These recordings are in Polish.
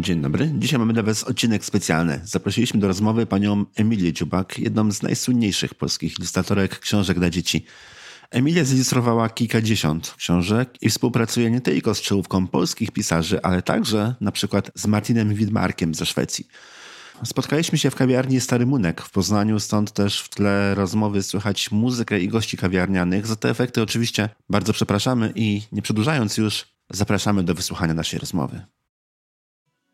Dzień dobry. Dzisiaj mamy dla Was odcinek specjalny. Zaprosiliśmy do rozmowy panią Emilię Dziubak, jedną z najsłynniejszych polskich ilustratorek książek dla dzieci. Emilia zilustrowała kilkadziesiąt książek i współpracuje nie tylko z czołówką polskich pisarzy, ale także na przykład z Martinem Widmarkiem ze Szwecji. Spotkaliśmy się w kawiarni Stary Munek w Poznaniu, stąd też w tle rozmowy słychać muzykę i gości kawiarnianych. Za te efekty oczywiście bardzo przepraszamy i nie przedłużając już, zapraszamy do wysłuchania naszej rozmowy.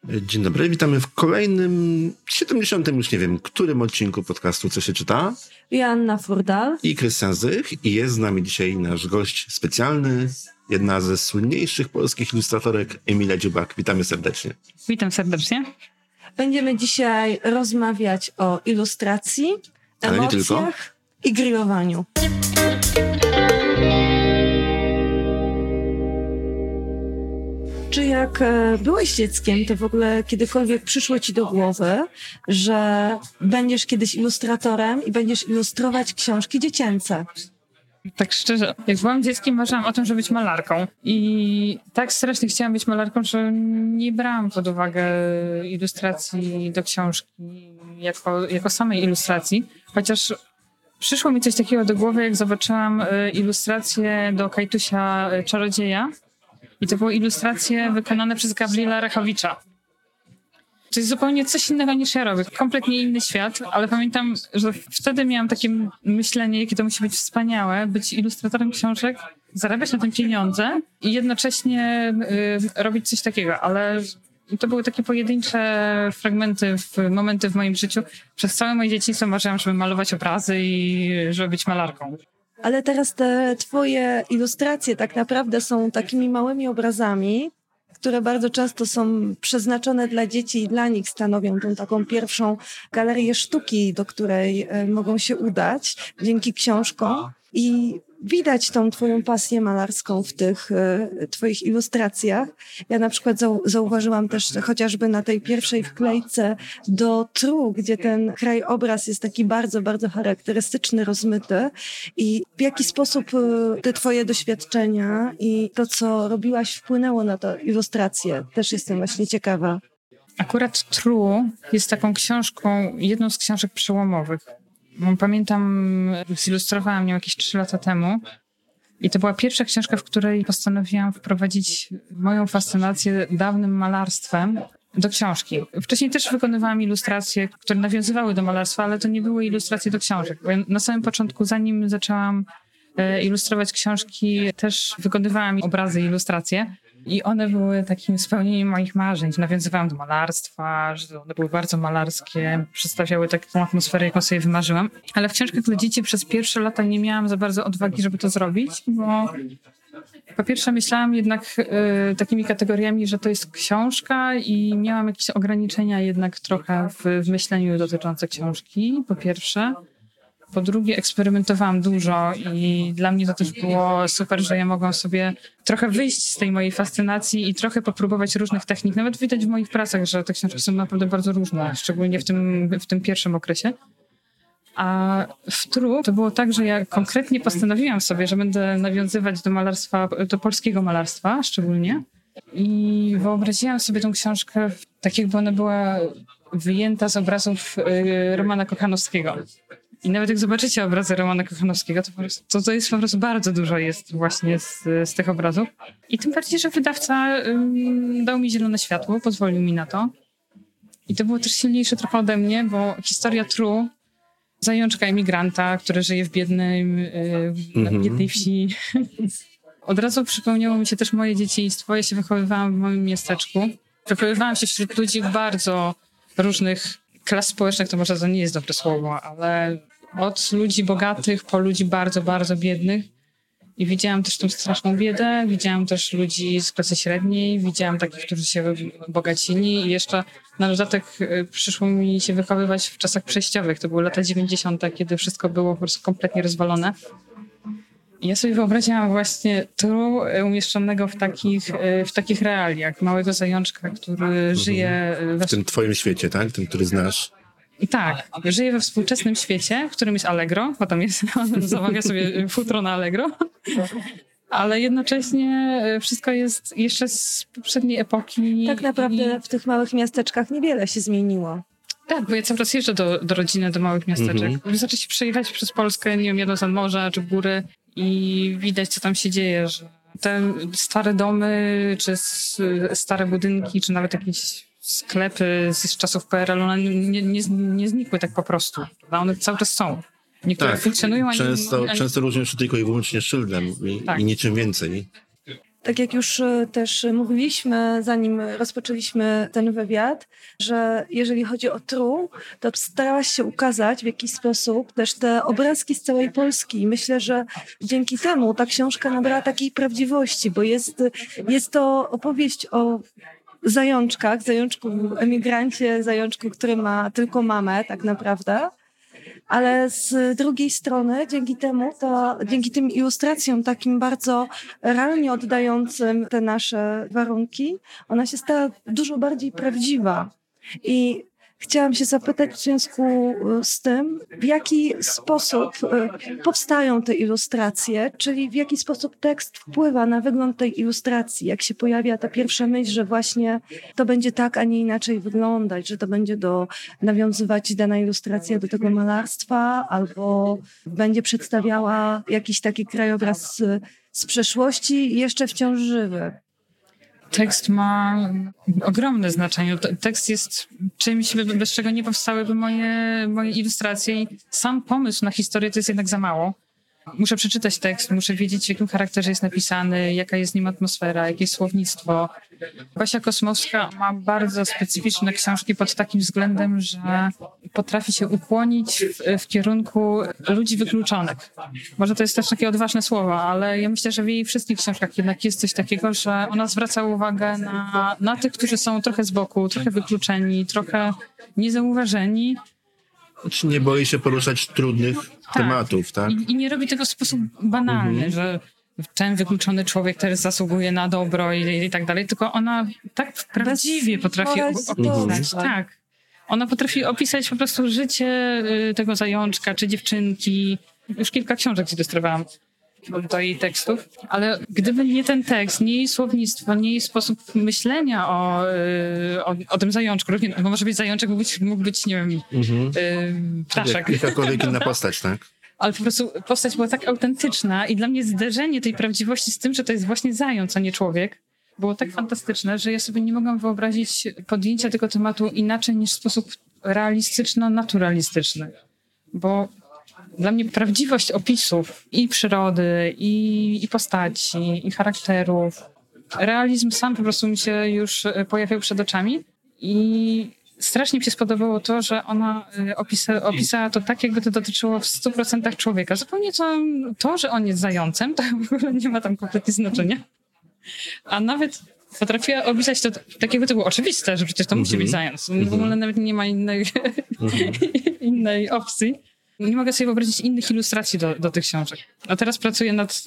Dzień dobry, witamy w kolejnym, 70. już nie wiem, którym odcinku podcastu Co się czyta. Joanna Furdal. I Krystian Zych. I jest z nami dzisiaj nasz gość specjalny, jedna ze słynniejszych polskich ilustratorek, Emilia Dziubak. Witamy serdecznie. Witam serdecznie. Będziemy dzisiaj rozmawiać o ilustracji, Ale nie emocjach tylko. i grillowaniu. Czy jak e, byłeś dzieckiem, to w ogóle kiedykolwiek przyszło ci do głowy, że będziesz kiedyś ilustratorem i będziesz ilustrować książki dziecięce? Tak szczerze, jak byłam dzieckiem, marzyłam o tym, żeby być malarką. I tak strasznie chciałam być malarką, że nie brałam pod uwagę ilustracji do książki jako, jako samej ilustracji. Chociaż przyszło mi coś takiego do głowy, jak zobaczyłam e, ilustrację do Kajtusia Czarodzieja. I to były ilustracje wykonane przez Gabriela Rachowicza. To jest zupełnie coś innego niż ja robię. Kompletnie inny świat, ale pamiętam, że wtedy miałam takie myślenie, jakie to musi być wspaniałe, być ilustratorem książek, zarabiać na tym pieniądze i jednocześnie y, robić coś takiego, ale to były takie pojedyncze fragmenty, momenty w moim życiu. Przez całe moje dzieciństwo marzyłam, żeby malować obrazy i żeby być malarką. Ale teraz te twoje ilustracje tak naprawdę są takimi małymi obrazami, które bardzo często są przeznaczone dla dzieci i dla nich stanowią tą taką pierwszą galerię sztuki, do której e, mogą się udać dzięki książkom. I widać tą twoją pasję malarską w tych e, twoich ilustracjach. Ja na przykład zau zauważyłam też chociażby na tej pierwszej wklejce do tru, gdzie ten krajobraz jest taki bardzo, bardzo charakterystyczny, rozmyty. I w jaki sposób e, te twoje doświadczenia i to, co robiłaś, wpłynęło na tę ilustrację? Też jestem właśnie ciekawa. Akurat True jest taką książką, jedną z książek przełomowych. Pamiętam, zilustrowałam ją jakieś 3 lata temu. I to była pierwsza książka, w której postanowiłam wprowadzić moją fascynację dawnym malarstwem do książki. Wcześniej też wykonywałam ilustracje, które nawiązywały do malarstwa, ale to nie były ilustracje do książek. Na samym początku, zanim zaczęłam e, ilustrować książki, też wykonywałam obrazy i ilustracje. I one były takim spełnieniem moich marzeń. Nawiązywałam do malarstwa, że one były bardzo malarskie, przedstawiały taką atmosferę, jaką sobie wymarzyłam. Ale w książkach dla dzieci przez pierwsze lata nie miałam za bardzo odwagi, żeby to zrobić, bo po pierwsze myślałam jednak y, takimi kategoriami, że to jest książka i miałam jakieś ograniczenia jednak trochę w, w myśleniu dotyczące książki, po pierwsze. Po drugie, eksperymentowałam dużo i dla mnie to też było super, że ja mogłam sobie trochę wyjść z tej mojej fascynacji i trochę popróbować różnych technik. Nawet widać w moich pracach, że te książki są naprawdę bardzo różne, szczególnie w tym, w tym pierwszym okresie. A w Tru to było tak, że ja konkretnie postanowiłam sobie, że będę nawiązywać do malarstwa, do polskiego malarstwa szczególnie. I wyobraziłam sobie tą książkę tak, jakby ona była wyjęta z obrazów y, Romana Kochanowskiego. I nawet jak zobaczycie obrazy Romana Kochanowskiego, to, po prostu, to, to jest po prostu bardzo dużo jest właśnie z, z tych obrazów. I tym bardziej, że wydawca ym, dał mi zielone światło, pozwolił mi na to. I to było też silniejsze trochę ode mnie, bo historia True, zajączka emigranta, który żyje w biednym, yy, na Mhm. biednej wsi. Od razu przypomniało mi się też moje dzieciństwo. Ja się wychowywałam w moim miasteczku. Wychowywałam się wśród ludzi bardzo różnych klas społecznych, to może to nie jest dobre słowo, ale od ludzi bogatych po ludzi bardzo, bardzo biednych. I widziałam też tą straszną biedę, widziałam też ludzi z klasy średniej, widziałam takich, którzy się bogacili i jeszcze na dodatek y, przyszło mi się wychowywać w czasach przejściowych. To były lata 90., kiedy wszystko było po prostu kompletnie rozwalone. I ja sobie wyobraziłam właśnie tu umieszczonego w takich, y, w takich realiach. Małego zajączka, który żyje y, we W tym twoim świecie, tak? Tym, który znasz. Tak, żyje we współczesnym świecie, w którym jest Allegro, bo tam jest, zamawia sobie futro na Allegro. ale jednocześnie e, wszystko jest jeszcze z poprzedniej epoki. Tak naprawdę I... w tych małych miasteczkach niewiele się zmieniło. Tak, bo ja cały czas jeżdżę do, do rodziny, do małych miasteczek. Mhm. Wystarczy się przejechać przez Polskę, nie wiem, jadąc nad morza czy w góry i widać, co tam się dzieje, że te stare domy, czy stare budynki, czy nawet jakieś sklepy z czasów PRL, one nie, nie, nie znikły tak po prostu. One cały czas są. Niektóre tak, funkcjonują, a często, nie, często różnią się tylko i wyłącznie szyldem i, tak. i niczym więcej. Tak jak już e, też mówiliśmy, zanim rozpoczęliśmy ten wywiad, że jeżeli chodzi o Tru, to starałaś się ukazać w jakiś sposób też te obrazki z całej Polski. I myślę, że dzięki temu ta książka nabrała takiej prawdziwości, bo jest, jest to opowieść o zajączkach, zajączku emigrancie, zajączku, który ma tylko mamę tak naprawdę ale z drugiej strony dzięki temu, to, dzięki tym ilustracjom takim bardzo realnie oddającym te nasze warunki, ona się stała dużo bardziej prawdziwa. I Chciałam się zapytać w związku e, z tym, w jaki sposób e, powstają te ilustracje, czyli w jaki sposób tekst wpływa na wygląd tej ilustracji, jak się pojawia ta pierwsza myśl, że właśnie to będzie tak, a nie inaczej wyglądać, że to będzie do, nawiązywać dana ilustracja do tego malarstwa, albo będzie przedstawiała jakiś taki krajobraz z, z przeszłości jeszcze wciąż żywy tekst ma ogromne znaczenie. Tekst jest czymś, bez czego nie powstałyby moje, moje ilustracje i sam pomysł na historię to jest jednak za mało. Muszę przeczytać tekst, muszę wiedzieć, w jakim charakterze jest napisany, jaka jest nim atmosfera, jakie słownictwo. Basia Kosmowska ma bardzo specyficzne książki pod takim względem, że potrafi się ukłonić w, w kierunku ludzi wykluczonych. Może to jest też takie odważne słowo, ale ja myślę, że w jej wszystkich książkach jednak jest coś takiego, że ona zwraca uwagę na, na tych, którzy są trochę z boku, trochę wykluczeni, trochę niezauważeni, czy nie boi się poruszać trudnych tak. tematów, tak? I, I, nie robi tego w sposób banalny, mhm. że ten wykluczony człowiek też zasługuje na dobro i, i tak dalej, tylko ona tak prawdziwie potrafi opisać. Tak. Ona potrafi opisać po prostu życie y, tego zajączka czy dziewczynki. Już kilka książek zilustrowałam do jej tekstów, ale gdyby nie ten tekst, nie jej słownictwo, nie jej sposób myślenia o, y, o, o tym zajączku, bo może być zajączek, mógł być, mógł być nie wiem, mhm. y, ptaszek. Jakakolwiek inna postać, tak? Ale po prostu postać była tak autentyczna i dla mnie zderzenie tej prawdziwości z tym, że to jest właśnie zając, a nie człowiek, było tak fantastyczne, że ja sobie nie mogłam wyobrazić podjęcia tego tematu inaczej niż w sposób realistyczno-naturalistyczny. Bo dla mnie prawdziwość opisów i przyrody, i, i postaci, i charakterów, realizm sam po prostu mi się już e, pojawiał przed oczami i strasznie mi się spodobało to, że ona e, opisa, opisała to tak, jakby to dotyczyło w 100% człowieka. Zupełnie to, to, że on jest zającem, to w ogóle nie ma tam kompletnie znaczenia. A nawet potrafiła opisać to tak, jakby to było oczywiste, że przecież to musi być mhm. zając. W ogóle nawet nie ma innej, mhm. innej opcji. Nie mogę sobie wyobrazić innych ilustracji do, do tych książek. A teraz pracuję nad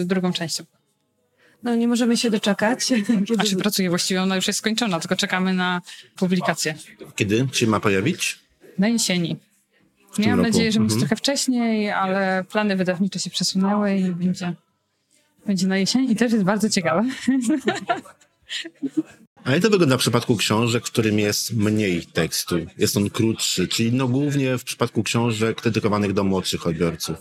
y, drugą częścią. No nie możemy się doczekać. Kiedy... A się pracuje właściwie, ona już jest skończona, tylko czekamy na publikację. Kiedy się ma pojawić? Na jesieni. Miałam roku. nadzieję, że będzie mhm. trochę wcześniej, ale plany wydawnicze się przesunęły i będzie, będzie na jesień i też jest bardzo ciekawe. A jak to wygląda w przypadku książek, w którym jest mniej tekstu? Jest on krótszy, czyli no głównie w przypadku książek dedykowanych do młodszych odbiorców.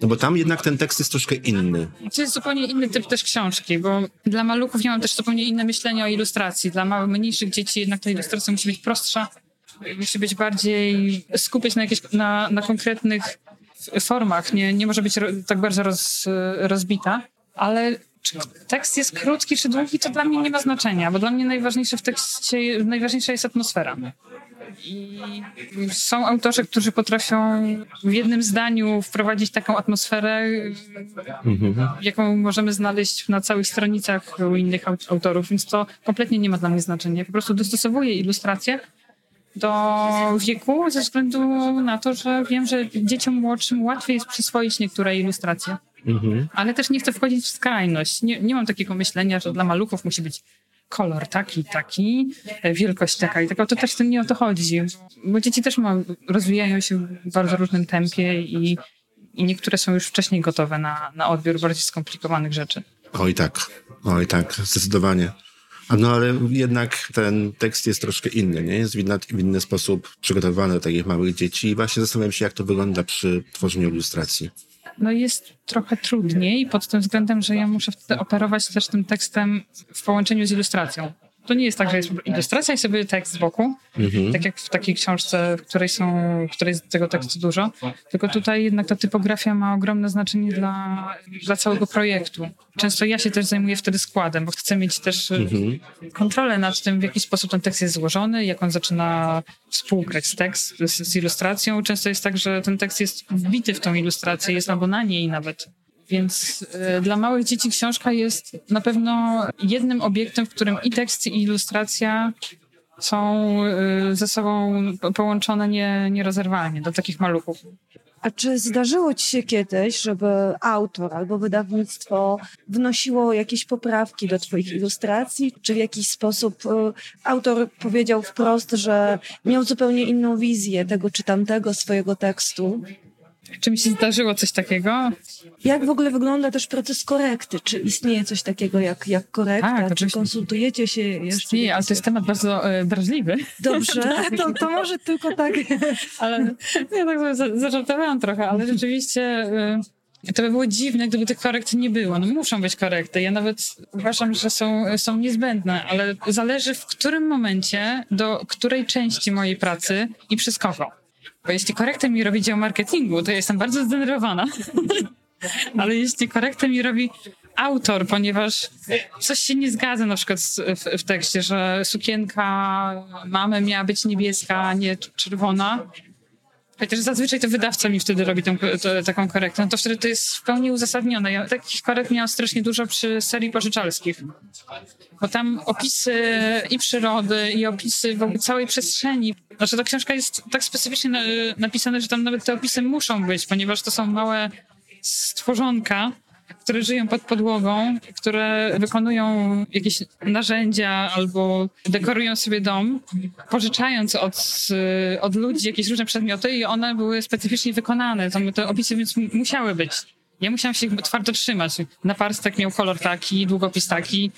No bo tam jednak ten tekst jest troszkę inny. To jest zupełnie inny typ też książki, bo dla maluchów ja mam też zupełnie inne myślenie o ilustracji. Dla małych, mniejszych dzieci jednak ta ilustracja musi być prostsza, musi być bardziej skupiać na, jakieś, na, na konkretnych formach, nie, nie może być tak bardzo roz, rozbita, ale tekst jest krótki czy długi, to dla mnie nie ma znaczenia, bo dla mnie najważniejsze w tekście, najważniejsza jest atmosfera. I są autorzy, którzy potrafią w jednym zdaniu wprowadzić taką atmosferę, mhm. jaką możemy znaleźć na całych stronicach u innych autorów, więc to kompletnie nie ma dla mnie znaczenia. Po prostu dostosowuję ilustrację do wieku ze względu na to, że wiem, że dzieciom młodszym łatwiej jest przyswoić niektóre ilustracje. Mhm. Ale też nie chcę wchodzić w skrajność. Nie, nie mam takiego myślenia, że dla maluchów musi być kolor taki, taki, wielkość taka i taka. To też nie o to chodzi. Bo dzieci też ma, rozwijają się w bardzo różnym tempie i, i niektóre są już wcześniej gotowe na, na odbiór bardziej skomplikowanych rzeczy. Oj tak, oj tak, zdecydowanie. No ale jednak ten tekst jest troszkę inny, nie? Jest w inny, w inny sposób przygotowany do takich małych dzieci i właśnie zastanawiam się, jak to wygląda przy tworzeniu ilustracji. No jest trochę trudniej pod tym względem, że ja muszę wtedy operować też tym tekstem w połączeniu z ilustracją. To nie jest tak, że jest ilustracja i sobie tekst z boku, mhm. tak jak w takiej książce, w której są, w której jest tego tekstu dużo, tylko tutaj jednak ta typografia ma ogromne znaczenie dla, dla całego projektu. Często ja się też zajmuję wtedy składem, bo chcę mieć też mhm. kontrolę nad tym, w jaki sposób ten tekst jest złożony, jak on zaczyna współgrać z tekst, z, z ilustracją. Często jest tak, że ten tekst jest wbity w tą ilustrację, jest albo na niej nawet. Więc y, dla małych dzieci książka jest na pewno jednym obiektem, w którym i tekst, i ilustracja są y, ze sobą połączone nie, nierozerwalnie do takich maluchów. A czy zdarzyło ci się kiedyś, żeby autor albo wydawnictwo wnosiło jakieś poprawki do twoich ilustracji? Czy w jakiś sposób y, autor powiedział wprost, że miał zupełnie inną wizję tego czy tamtego swojego tekstu? Czy mi się zdarzyło coś takiego? Jak w ogóle wygląda też proces korekty? Czy istnieje coś takiego jak, jak korekta? Tak, czy konsultujecie się jeszcze? Istnieje, ale to jest temat bardzo e, drażliwy. Dobrze, to, to może tylko tak. ale ja tak zażartowałam trochę, ale rzeczywiście... E, to by było dziwne, gdyby tych korekt nie było. No muszą być korekty. Ja nawet uważam, że są, są niezbędne, ale zależy w którym momencie, do której części mojej pracy i przez kogo. Bo jeśli korektę mi robi dział marketingu, to ja jestem bardzo zdenerwowana. Ale jeśli korektę mi robi autor, ponieważ coś się nie zgadza na przykład w, w tekście, że sukienka mamy miała być niebieska, a nie czerwona, Chociaż zazwyczaj to wydawca mi wtedy robi tą, to, taką korektę, no to wtedy to jest w pełni uzasadnione. Ja takich korekt miałam strasznie dużo przy serii pożyczalskich. Bo tam opisy i przyrody, i opisy w ogóle całej przestrzeni. Znaczy ta książka jest tak specyficznie napisana, że tam nawet te opisy muszą być, ponieważ to są małe stworzonka, które żyją pod podłogą, które wykonują jakieś narzędzia albo dekorują sobie dom, pożyczając od, od ludzi jakieś różne przedmioty i one były specyficznie wykonane. Tam te opisy więc musiały być. Ja musiałam się twardo trzymać. Naparstek miał kolor taki, długopis taki,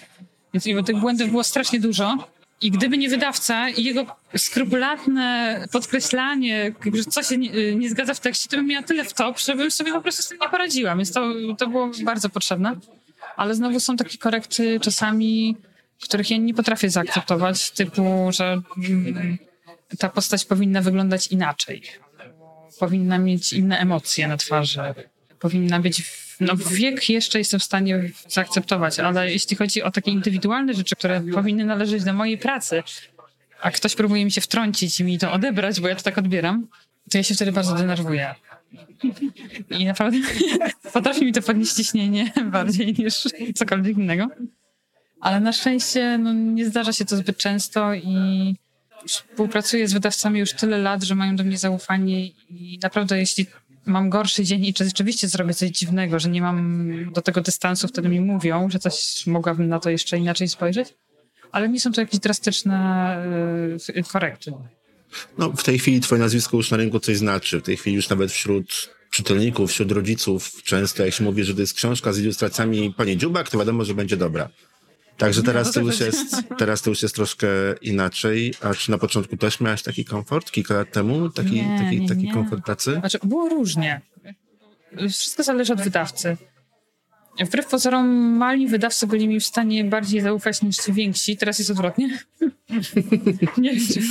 więc tych błędów było strasznie dużo. I gdyby nie wydawca i jego skrupulatne podkreślanie, coś się nie, nie, zgadza w tekście, to bym miała tyle w top, żebym sobie po prostu z tym nie poradziła. Więc to, to było bardzo potrzebne. Ale znowu są takie korekty czasami, których ja nie potrafię zaakceptować, typu, że mm, ta postać powinna wyglądać inaczej. Powinna mieć inne emocje na twarzy. Powinna być no wiek jeszcze jestem w stanie zaakceptować, ale jeśli chodzi o takie indywidualne rzeczy, które powinny należeć do mojej pracy, a ktoś próbuje mi się wtrącić i mi to odebrać, bo ja to tak odbieram, to ja się wtedy bardzo denerwuję. I naprawdę potrafi mi to podnieść ciśnienie bardziej niż cokolwiek innego. Ale na szczęście no, nie zdarza się to zbyt często i współpracuję z wydawcami już tyle lat, że mają do mnie zaufanie i naprawdę jeśli mam gorszy dzień i czy rzeczywiście zrobię coś dziwnego, że nie mam do tego dystansu, wtedy mi mówią, że coś mogłabym na to jeszcze inaczej spojrzeć, ale nie są to jakieś drastyczne yy, korekty. No, w tej chwili twoje nazwisko już na rynku coś znaczy. W tej chwili już nawet wśród czytelników, wśród rodziców często jak się mówi, że to jest książka z ilustracjami pani Dziubak, to wiadomo, że będzie dobra. Także teraz to, już jest, teraz to już jest troszkę inaczej. A czy na początku też miałaś taki komfort kilka lat temu? Taki, nie, taki, nie, taki nie. komfort pracy? Znaczy, było różnie. Wszystko zależy od wydawcy. Wbrew pozorom, mali wydawcy byli mi w stanie bardziej zaufać niż ci więksi. Teraz jest odwrotnie. nie wiem,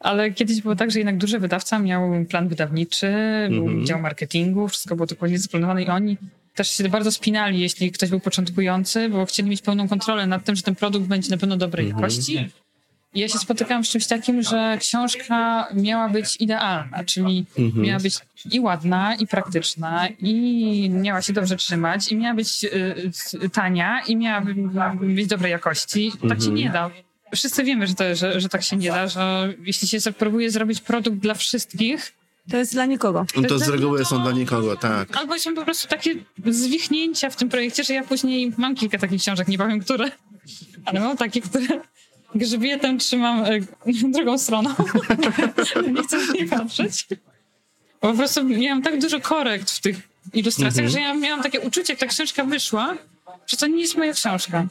ale kiedyś było tak, że jednak duży wydawca miał plan wydawniczy, mm -hmm. był dział marketingu, wszystko było dokładnie zaplanowane i oni też się bardzo spinali, jeśli ktoś był początkujący, bo chcieli mieć pełną kontrolę nad tym, że ten produkt będzie na pewno dobrej mhm. jakości. I ja się spotykałam z czymś takim, że książka miała być idealna, czyli mhm. miała być i ładna, i praktyczna, i miała się dobrze trzymać, i miała być y, tania, i miała być dobrej jakości. Tak mhm. się nie da. Wszyscy wiemy, że, to, że, że tak się nie da, że jeśli się próbuje zrobić produkt dla wszystkich, to jest dla nikogo. To, to z reguły są dla nikogo, tak. Albo są po prostu takie zwichnięcia w tym projekcie, że ja później mam kilka takich książek, nie powiem które, ale mam takie, które grzbietem trzymam e, drugą stroną. nie chcę nie patrzeć. Po prostu miałam tak dużo korekt w tych ilustracjach, mhm. że ja miałam takie uczucie, jak ta książka wyszła, że to nie jest moja książka.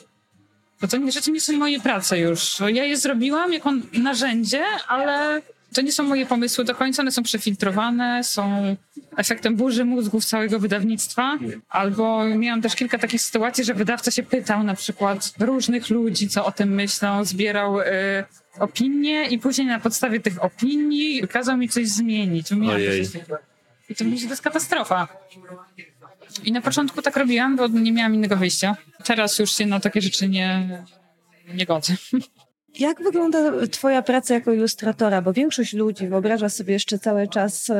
Bo to, nie, że to nie są moje prace już. Ja je zrobiłam jako narzędzie, ale to nie są moje pomysły do końca, one są przefiltrowane, są efektem burzy mózgów całego wydawnictwa. Albo miałam też kilka takich sytuacji, że wydawca się pytał na przykład różnych ludzi, co o tym myślą, zbierał y, opinie i później na podstawie tych opinii kazał mi coś zmienić. Ojej. I to, to jest katastrofa. I na początku tak robiłam, bo nie miałam innego wyjścia. Teraz już się na takie rzeczy nie, nie godzę. Jak wygląda Twoja praca jako ilustratora? Bo większość ludzi wyobraża sobie jeszcze cały czas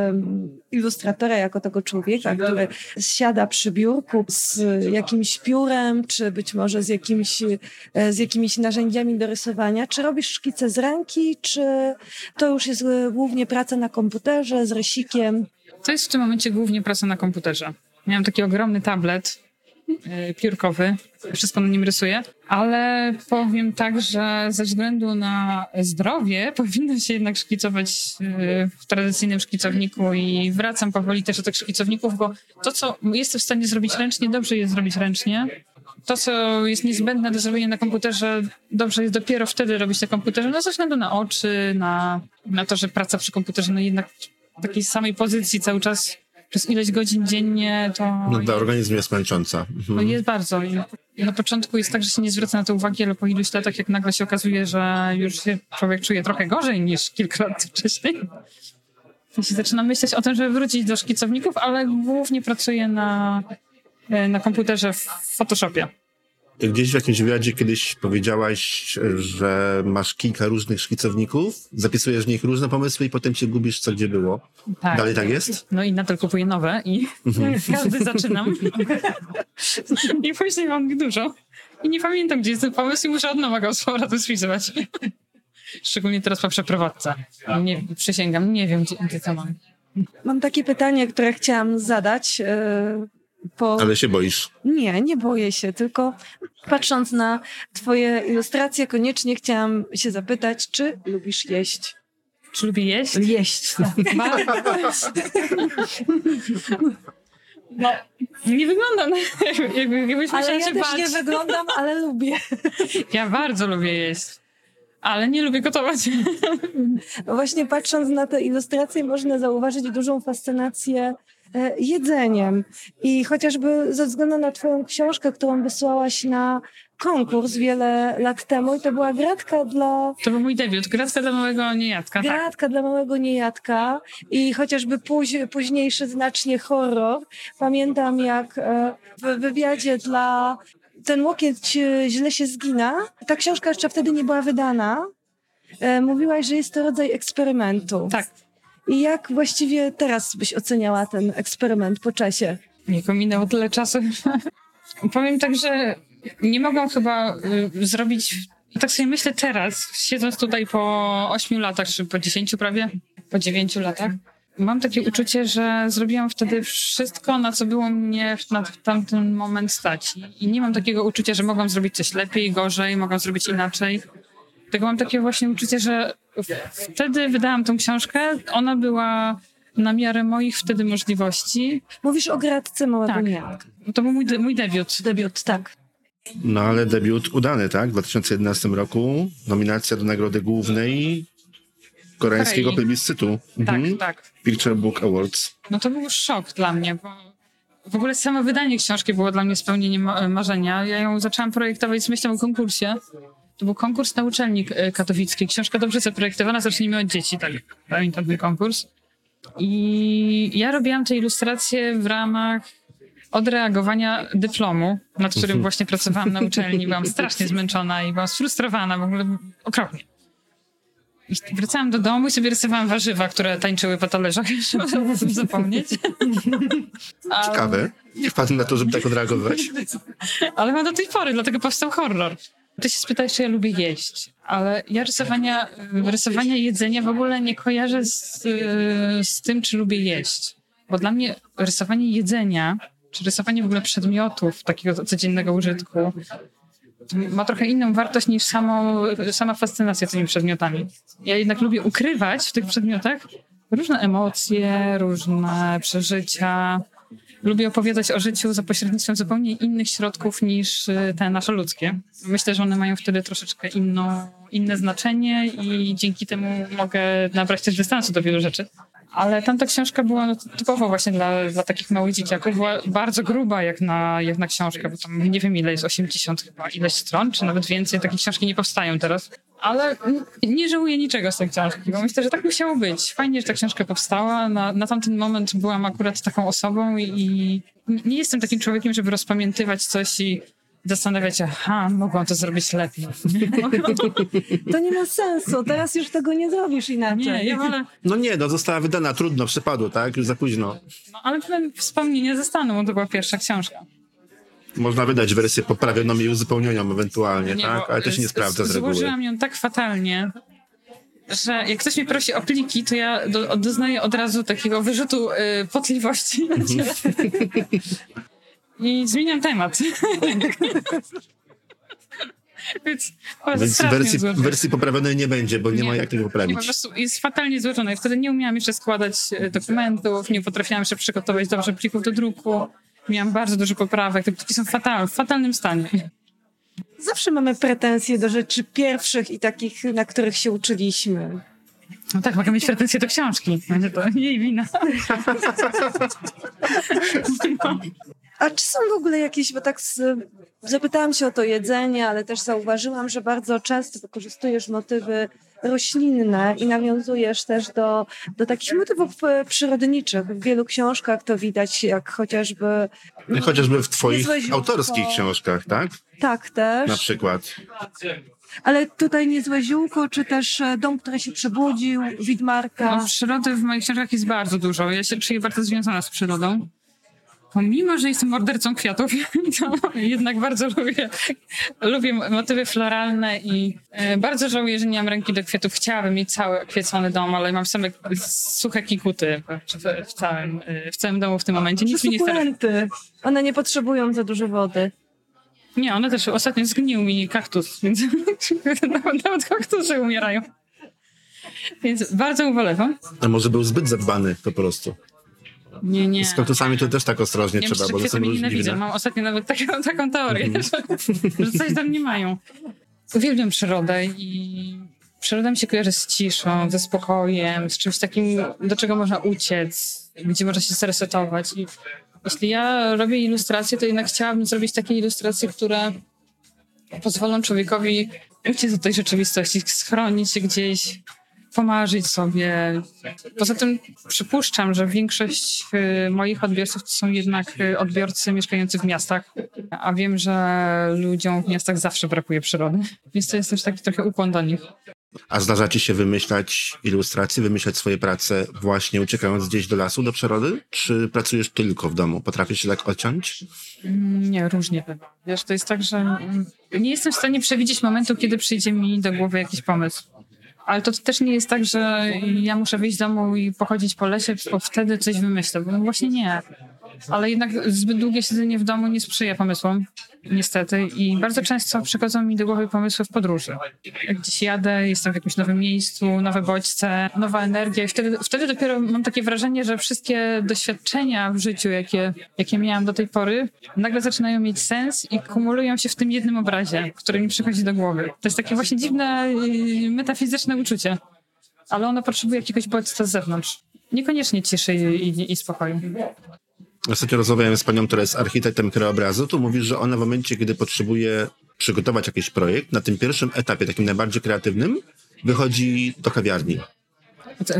ilustratora jako tego człowieka, który siada przy biurku z jakimś piórem, czy być może z, jakimś, e, z jakimiś narzędziami do rysowania. Czy robisz szkice z ręki, czy to już jest e, głównie praca na komputerze z rysikiem? To jest w tym momencie głównie praca na komputerze. Miałam taki ogromny tablet piórkowy, wszystko na nim rysuję, ale powiem tak, że ze względu na zdrowie powinno się jednak szkicować yy, w tradycyjnym szkicowniku. I wracam powoli też do tych szkicowników, bo to, co jestem w stanie zrobić ręcznie, dobrze jest zrobić ręcznie. To, co jest niezbędne do zrobienia na komputerze, dobrze jest dopiero wtedy robić na komputerze, no ze względu na oczy, na, na to, że praca przy komputerze, no jednak w takiej samej pozycji cały czas przez ileś godzin dziennie, to... No, dla organizmu jest męcząca. Mhm. To jest bardzo. Na początku jest tak, że się nie zwraca na to uwagi, ale po iluś latach, jak nagle się okazuje, że już się człowiek czuje trochę gorzej niż kilka lat wcześniej, to się zaczyna myśleć o tym, żeby wrócić do szkicowników, ale głównie pracuję na, e, na komputerze w Photoshopie. Gdzieś w jakimś wywiadzie kiedyś powiedziałaś, że masz kilka różnych szkicowników, zapisujesz w nich różne pomysły i potem się gubisz, co gdzie było. Tak. Dalej tak jest? No i nadal kupuję nowe i mhm. każdy zaczynam. I później mam ich dużo. I nie pamiętam, gdzie jest ten pomysł i muszę od nowa go z powrotem spisywać. Szczególnie teraz po przeprowadzce. Nie, przysięgam, nie wiem, gdzie, gdzie to mam. Mam takie pytanie, które chciałam zadać. Po... Ale się boisz? Nie, nie boję się, tylko patrząc na twoje ilustracje, koniecznie chciałam się zapytać, czy lubisz jeść? Czy lubię jeść? Jeść, tak. No, nie wyglądam jakby, jakbyś Ale ja się też bać. nie wyglądam, ale lubię. Ja bardzo lubię jeść, ale nie lubię gotować. No właśnie patrząc na te ilustracje można zauważyć dużą fascynację jedzeniem. I chociażby ze względu na Twoją książkę, którą wysłałaś na konkurs wiele lat temu i to była gratka dla... To był mój debiut, gratka dla małego niejadka. Tak. Gratka tak. dla małego niejadka i chociażby póź, późniejszy znacznie horror. Pamiętam jak e, w wywiadzie dla Ten łokieć e, źle się zgina. Ta książka jeszcze wtedy nie była wydana. Mówiłaś, że jest to rodzaj eksperymentu. Tak. I jak właściwie teraz byś oceniała ten eksperyment po czasie? Nie minęło tyle czasu. Powiem tak, że nie mogłam chyba y, zrobić. Tak sobie myślę teraz, siedząc tutaj po ośmiu latach, czy po dziesięciu prawie, po dziewięciu latach. Mam takie uczucie, że zrobiłam wtedy wszystko, na co było mnie na tamten moment stać. I nie mam takiego uczucia, że mogłam zrobić coś lepiej, gorzej, mogłam zrobić inaczej. Tylko mam takie właśnie uczucie, że wtedy wydałam tą książkę. Ona była na miarę moich wtedy możliwości. Mówisz o gradce Małego tak. To był mój, de mój debiut. Debiut, tak. No ale debiut udany, tak? W 2011 roku nominacja do nagrody głównej koreańskiego plebiscytu. Tak, mhm. tak. Picture Book Awards. No to był szok dla mnie, bo w ogóle samo wydanie książki było dla mnie spełnieniem marzenia. Ja ją zaczęłam projektować z myślą o konkursie. To był konkurs na uczelni e, katowickiej. Książka dobrze zaprojektowana, zacznijmy od dzieci, tak pamiętam ten konkurs. I ja robiłam te ilustracje w ramach odreagowania dyplomu, nad którym mhm. właśnie pracowałam na uczelni. Byłam strasznie zmęczona i byłam sfrustrowana, w ogóle okropnie. I wracałam do domu i sobie rysowałam warzywa, które tańczyły po talerzach, żeby zapomnieć. Ciekawe. Nie wpadłem na to, żeby tak odreagować. Ale mam do tej pory, dlatego powstał horror. Ty się spytałeś, czy ja lubię jeść, ale ja rysowania, rysowania jedzenia w ogóle nie kojarzę z, z tym, czy lubię jeść. Bo dla mnie rysowanie jedzenia, czy rysowanie w ogóle przedmiotów takiego codziennego użytku ma trochę inną wartość niż samo, sama fascynacja tymi przedmiotami. Ja jednak lubię ukrywać w tych przedmiotach różne emocje, różne przeżycia, lubię opowiadać o życiu za pośrednictwem zupełnie innych środków niż y, te nasze ludzkie. Myślę, że one mają wtedy troszeczkę inną, inne znaczenie i dzięki temu mogę nabrać też dystansu do wielu rzeczy. Ale tamta książka była no, typowo właśnie dla, dla takich małych dzieciaków. Była bardzo gruba jak na, jak na książkę, bo tam nie wiem ile jest, 80 chyba ileś stron, czy nawet więcej. Takie książki nie powstają teraz. Ale nie żałuję niczego z tej książki, bo myślę, że tak musiało być. Fajnie, że ta książka powstała. Na, na tamten moment byłam akurat taką osobą i, i nie jestem takim człowiekiem, żeby rozpamiętywać coś i zastanawiać się, aha, mogłam to zrobić lepiej. To nie ma sensu, teraz już tego nie zrobisz inaczej. Nie, ja wolę, No nie, no została wydana, trudno, przypadło, tak? Już za późno. no, ale te wspomnienia zostaną, bo to była pierwsza książka. Można wydać wersję poprawioną i uzupełnioną ewentualnie, tak? bo, Ale to się nie sprawdza z reguły. Złożyłam ją tak fatalnie, że jak ktoś mnie prosi o pliki, to ja do, doznaję od razu takiego wyrzutu y, potliwości. Mhm. I zmieniam temat. Więc, wersji, złożone. wersji poprawionej nie będzie, bo nie, ma jak tego I po poprawić. prostu jest fatalnie złożone. Ja wtedy nie umiałam jeszcze składać e, dokumentów, nie potrafiłam jeszcze przygotować dobrze plików do druku. Miałam bardzo dużo poprawek. Te pliki są fatalne, w fatalnym stanie. Zawsze mamy pretensje do rzeczy pierwszych i takich, na których się uczyliśmy. No tak, mogę mieć pretensje do książki. Będzie to jej wina. A czy są w ogóle jakieś, bo tak z, zapytałam się o to jedzenie, ale też zauważyłam, że bardzo często wykorzystujesz motywy roślinne i nawiązujesz też do, do takich motywów e, przyrodniczych. W wielu książkach to widać, jak chociażby... No Chociażby w twoich ziółko. autorskich książkach, tak? Tak też. Na przykład. Ale tutaj niezłe ziółko, czy też e, dom, który się przebudził, Widmarka. No, przyrody w moich książkach jest bardzo dużo. Ja się czuję bardzo związana z przyrodą. Pomimo, że jestem mordercą kwiatów, to jednak bardzo lubię, lubię motywy floralne i e, bardzo żałuję, że nie mam ręki do kwiatów. Chciałabym mieć cały kwiecony dom, ale mam same suche kikuty w, całym, e, w całym domu w tym momencie. Nic mi nie stara. Sukulenty. One nie potrzebują za dużo wody. Nie, one też ostatnio zgnił mi kaktus, więc nawet, nawet kaktusy umierają. Więc bardzo ubolewam. A może był zbyt zadbany po prostu. Nie, nie. Z kaktusami to też tak ostrożnie Nie trzeba, bo one są kwiaty mnie nienawidzą. różliwe. Mam ostatnio nawet taką, taką teorię, Mhm. że, że coś tam nie mają. Uwielbiam przyrodę i przyroda mi się kojarzy z ciszą, ze spokojem, z czymś takim, do czego można uciec, gdzie można się zresetować. I jeśli ja robię ilustracje, to jednak chciałabym zrobić takie ilustracje, które pozwolą człowiekowi uciec od tej rzeczywistości, schronić się gdzieś, pomarzyć sobie. Poza tym przypuszczam, że większość y, moich odbiorców to są jednak y, odbiorcy mieszkający w miastach, a wiem, że ludziom w miastach zawsze brakuje przyrody, więc to jest też taki trochę ukłon do nich. A zdarza ci się wymyślać ilustracje, wymyślać swoje prace właśnie uciekając gdzieś do lasu, do przyrody? Czy pracujesz tylko w domu? Potrafisz się tak odciąć? Mm, Nie, różnie bywa. Wiesz, to jest tak, że mm, nie jestem w stanie przewidzieć momentu, kiedy przyjdzie mi do głowy jakiś pomysł. Ale to też nie jest tak, że ja muszę wyjść z domu i pochodzić po lesie, bo wtedy coś wymyślę, bo właśnie nie. Ale jednak zbyt długie siedzenie w domu nie sprzyja pomysłom, niestety. I bardzo często przychodzą mi do głowy pomysły w podróży. Jak gdzieś jadę, jestem w jakimś nowym miejscu, nowe bodźce, nowa energia i wtedy, wtedy dopiero mam takie wrażenie, że wszystkie doświadczenia w życiu, jakie, jakie miałam do tej pory, nagle zaczynają mieć sens i kumulują się w tym jednym obrazie, który mi przychodzi do głowy. To jest takie właśnie dziwne, yy, metafizyczne uczucie. Ale ono potrzebuje jakiegoś bodźca z zewnątrz. Niekoniecznie ciszy i, i, i spokoju. Ostatnio rozmawiałem z panią, która jest architektem krajobrazu. Tu mówisz, że ona w momencie, kiedy potrzebuje przygotować jakiś projekt, na tym pierwszym etapie, takim najbardziej kreatywnym, wychodzi do kawiarni.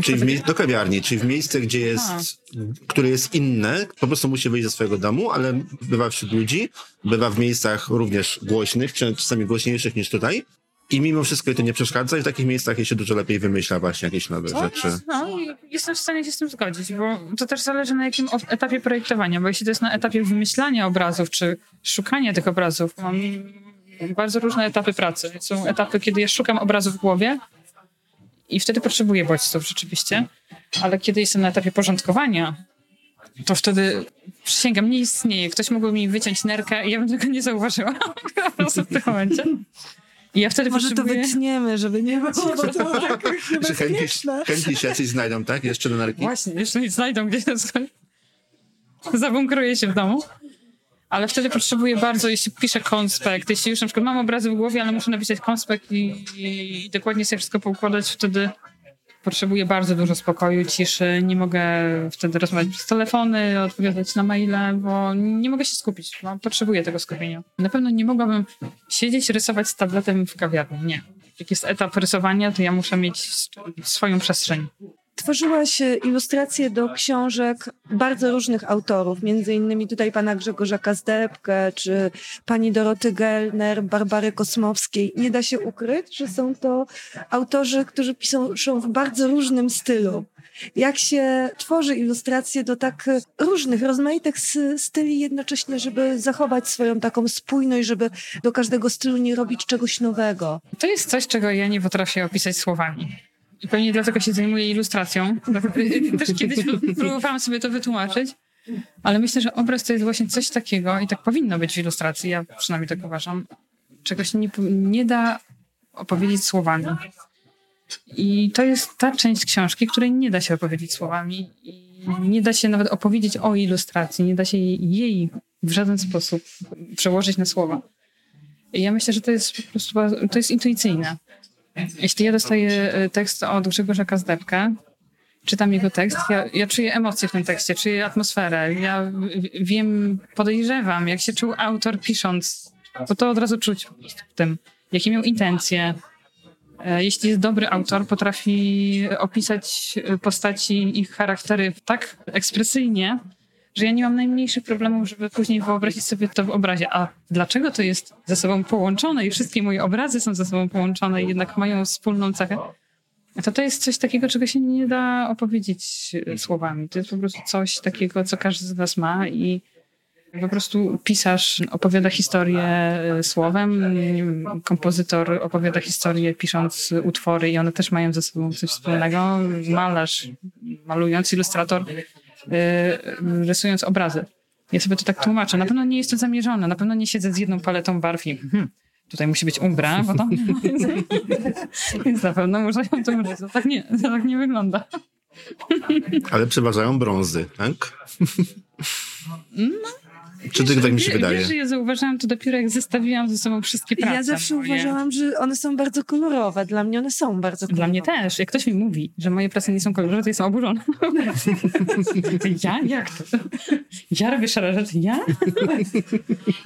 Czyli w do kawiarni, czyli w miejsce, gdzie jest, A. które jest inne, po prostu musi wyjść ze swojego domu, ale bywa wśród ludzi, bywa w miejscach również głośnych, czasami głośniejszych niż tutaj. I mimo wszystko to nie przeszkadza i w takich miejscach się dużo lepiej wymyśla właśnie jakieś nowe rzeczy. No, i jestem w stanie się z tym zgodzić, bo to też zależy na jakim etapie projektowania, bo jeśli to jest na etapie wymyślania obrazów, czy szukania tych obrazów, mam bardzo różne etapy pracy. Są etapy, kiedy ja szukam obrazu w głowie i wtedy potrzebuję bodźców rzeczywiście, ale kiedy jestem na etapie porządkowania, to wtedy przysięgam, nie istnieje. Ktoś mógłby mi wyciąć nerkę i ja bym tego nie zauważyła po prostu w tym momencie. I ja wtedy Może to potrzebuję... wytniemy, żeby nie było bo to tak Że niebezpieczne. chętni się jacyś znajdą, tak? Jeszcze do narki? Właśnie, jeszcze nie znajdą gdzieś na zabunkruję się w domu. Ale wtedy potrzebuję bardzo, jeśli piszę konspekt, jeśli już na przykład mam obrazy w głowie, ale muszę napisać konspekt i, i, i dokładnie sobie wszystko poukładać, wtedy potrzebuję bardzo dużo spokoju, ciszy. Nie mogę wtedy rozmawiać przez telefony, odpowiadać na maile, bo nie mogę się skupić. Bo potrzebuję tego skupienia. Na pewno nie mogłabym siedzieć, rysować z tabletem w kawiarni. Nie. Jak jest etap rysowania, to ja muszę mieć swoją przestrzeń. Tworzyłaś ilustracje do książek bardzo różnych autorów, między innymi tutaj pana Grzegorza Kazdebkę, czy pani Doroty Gelner, Barbary Kosmowskiej. Nie da się ukryć, że są to autorzy, którzy piszą w bardzo różnym stylu. Jak się tworzy ilustracje do tak różnych, rozmaitych styli jednocześnie, żeby zachować swoją taką spójność, żeby do każdego stylu nie robić czegoś nowego? To jest coś, czego ja nie potrafię opisać słowami. I pewnie dlatego się zajmuję ilustracją. Też kiedyś próbowałam sobie to wytłumaczyć. Ale myślę, że obraz to jest właśnie coś takiego, i tak powinno być w ilustracji, ja przynajmniej tak uważam, czegoś nie, nie da opowiedzieć słowami. I to jest ta część książki, której nie da się opowiedzieć słowami. I nie da się nawet opowiedzieć o ilustracji, nie da się jej w żaden sposób przełożyć na słowa. I ja myślę, że to jest po prostu to jest intuicyjne. Jeśli ja dostaję e, tekst od Grzegorza Kazdebka, czytam jego tekst, ja, ja czuję emocje w tym tekście, czuję atmosferę, ja wiem, podejrzewam, jak się czuł autor pisząc, bo to od razu czuć w tym, jakie miał intencje. E, jeśli jest dobry autor, potrafi opisać postaci i ich charaktery tak ekspresyjnie, że ja nie mam najmniejszych problemów, żeby później wyobrazić sobie to w obrazie. A dlaczego to jest ze sobą połączone i wszystkie moje obrazy są ze sobą połączone i jednak mają wspólną cechę, to to jest coś takiego, czego się nie da opowiedzieć e, słowami. To jest po prostu coś takiego, co każdy z nas ma i po prostu pisarz opowiada historię e, słowem, kompozytor opowiada historię pisząc utwory i one też mają ze sobą coś wspólnego. Malarz, malując, ilustrator rysując obrazy. Ja sobie to tak tłumaczę. Na pewno nie jest to zamierzone. Na pewno nie siedzę z jedną paletą barw i hmm, tutaj musi być umbra, bo to... Więc na pewno muszę ją to użyć. To tak nie, to tak nie wygląda. Ale przeważają brązy, tak? No, czy tylko tak mi się wydaje? Wiesz, ja zauważyłam to dopiero jak zestawiłam ze sobą wszystkie prace. Ja zawsze moje. uważałam, że one są bardzo kolorowe. Dla mnie one są bardzo kolorowe. Dla mnie też. Jak ktoś mi mówi, że moje prace nie są kolorowe, to jestem oburzona. ja? Jak to? Ja robię szare rzeczy? Ja?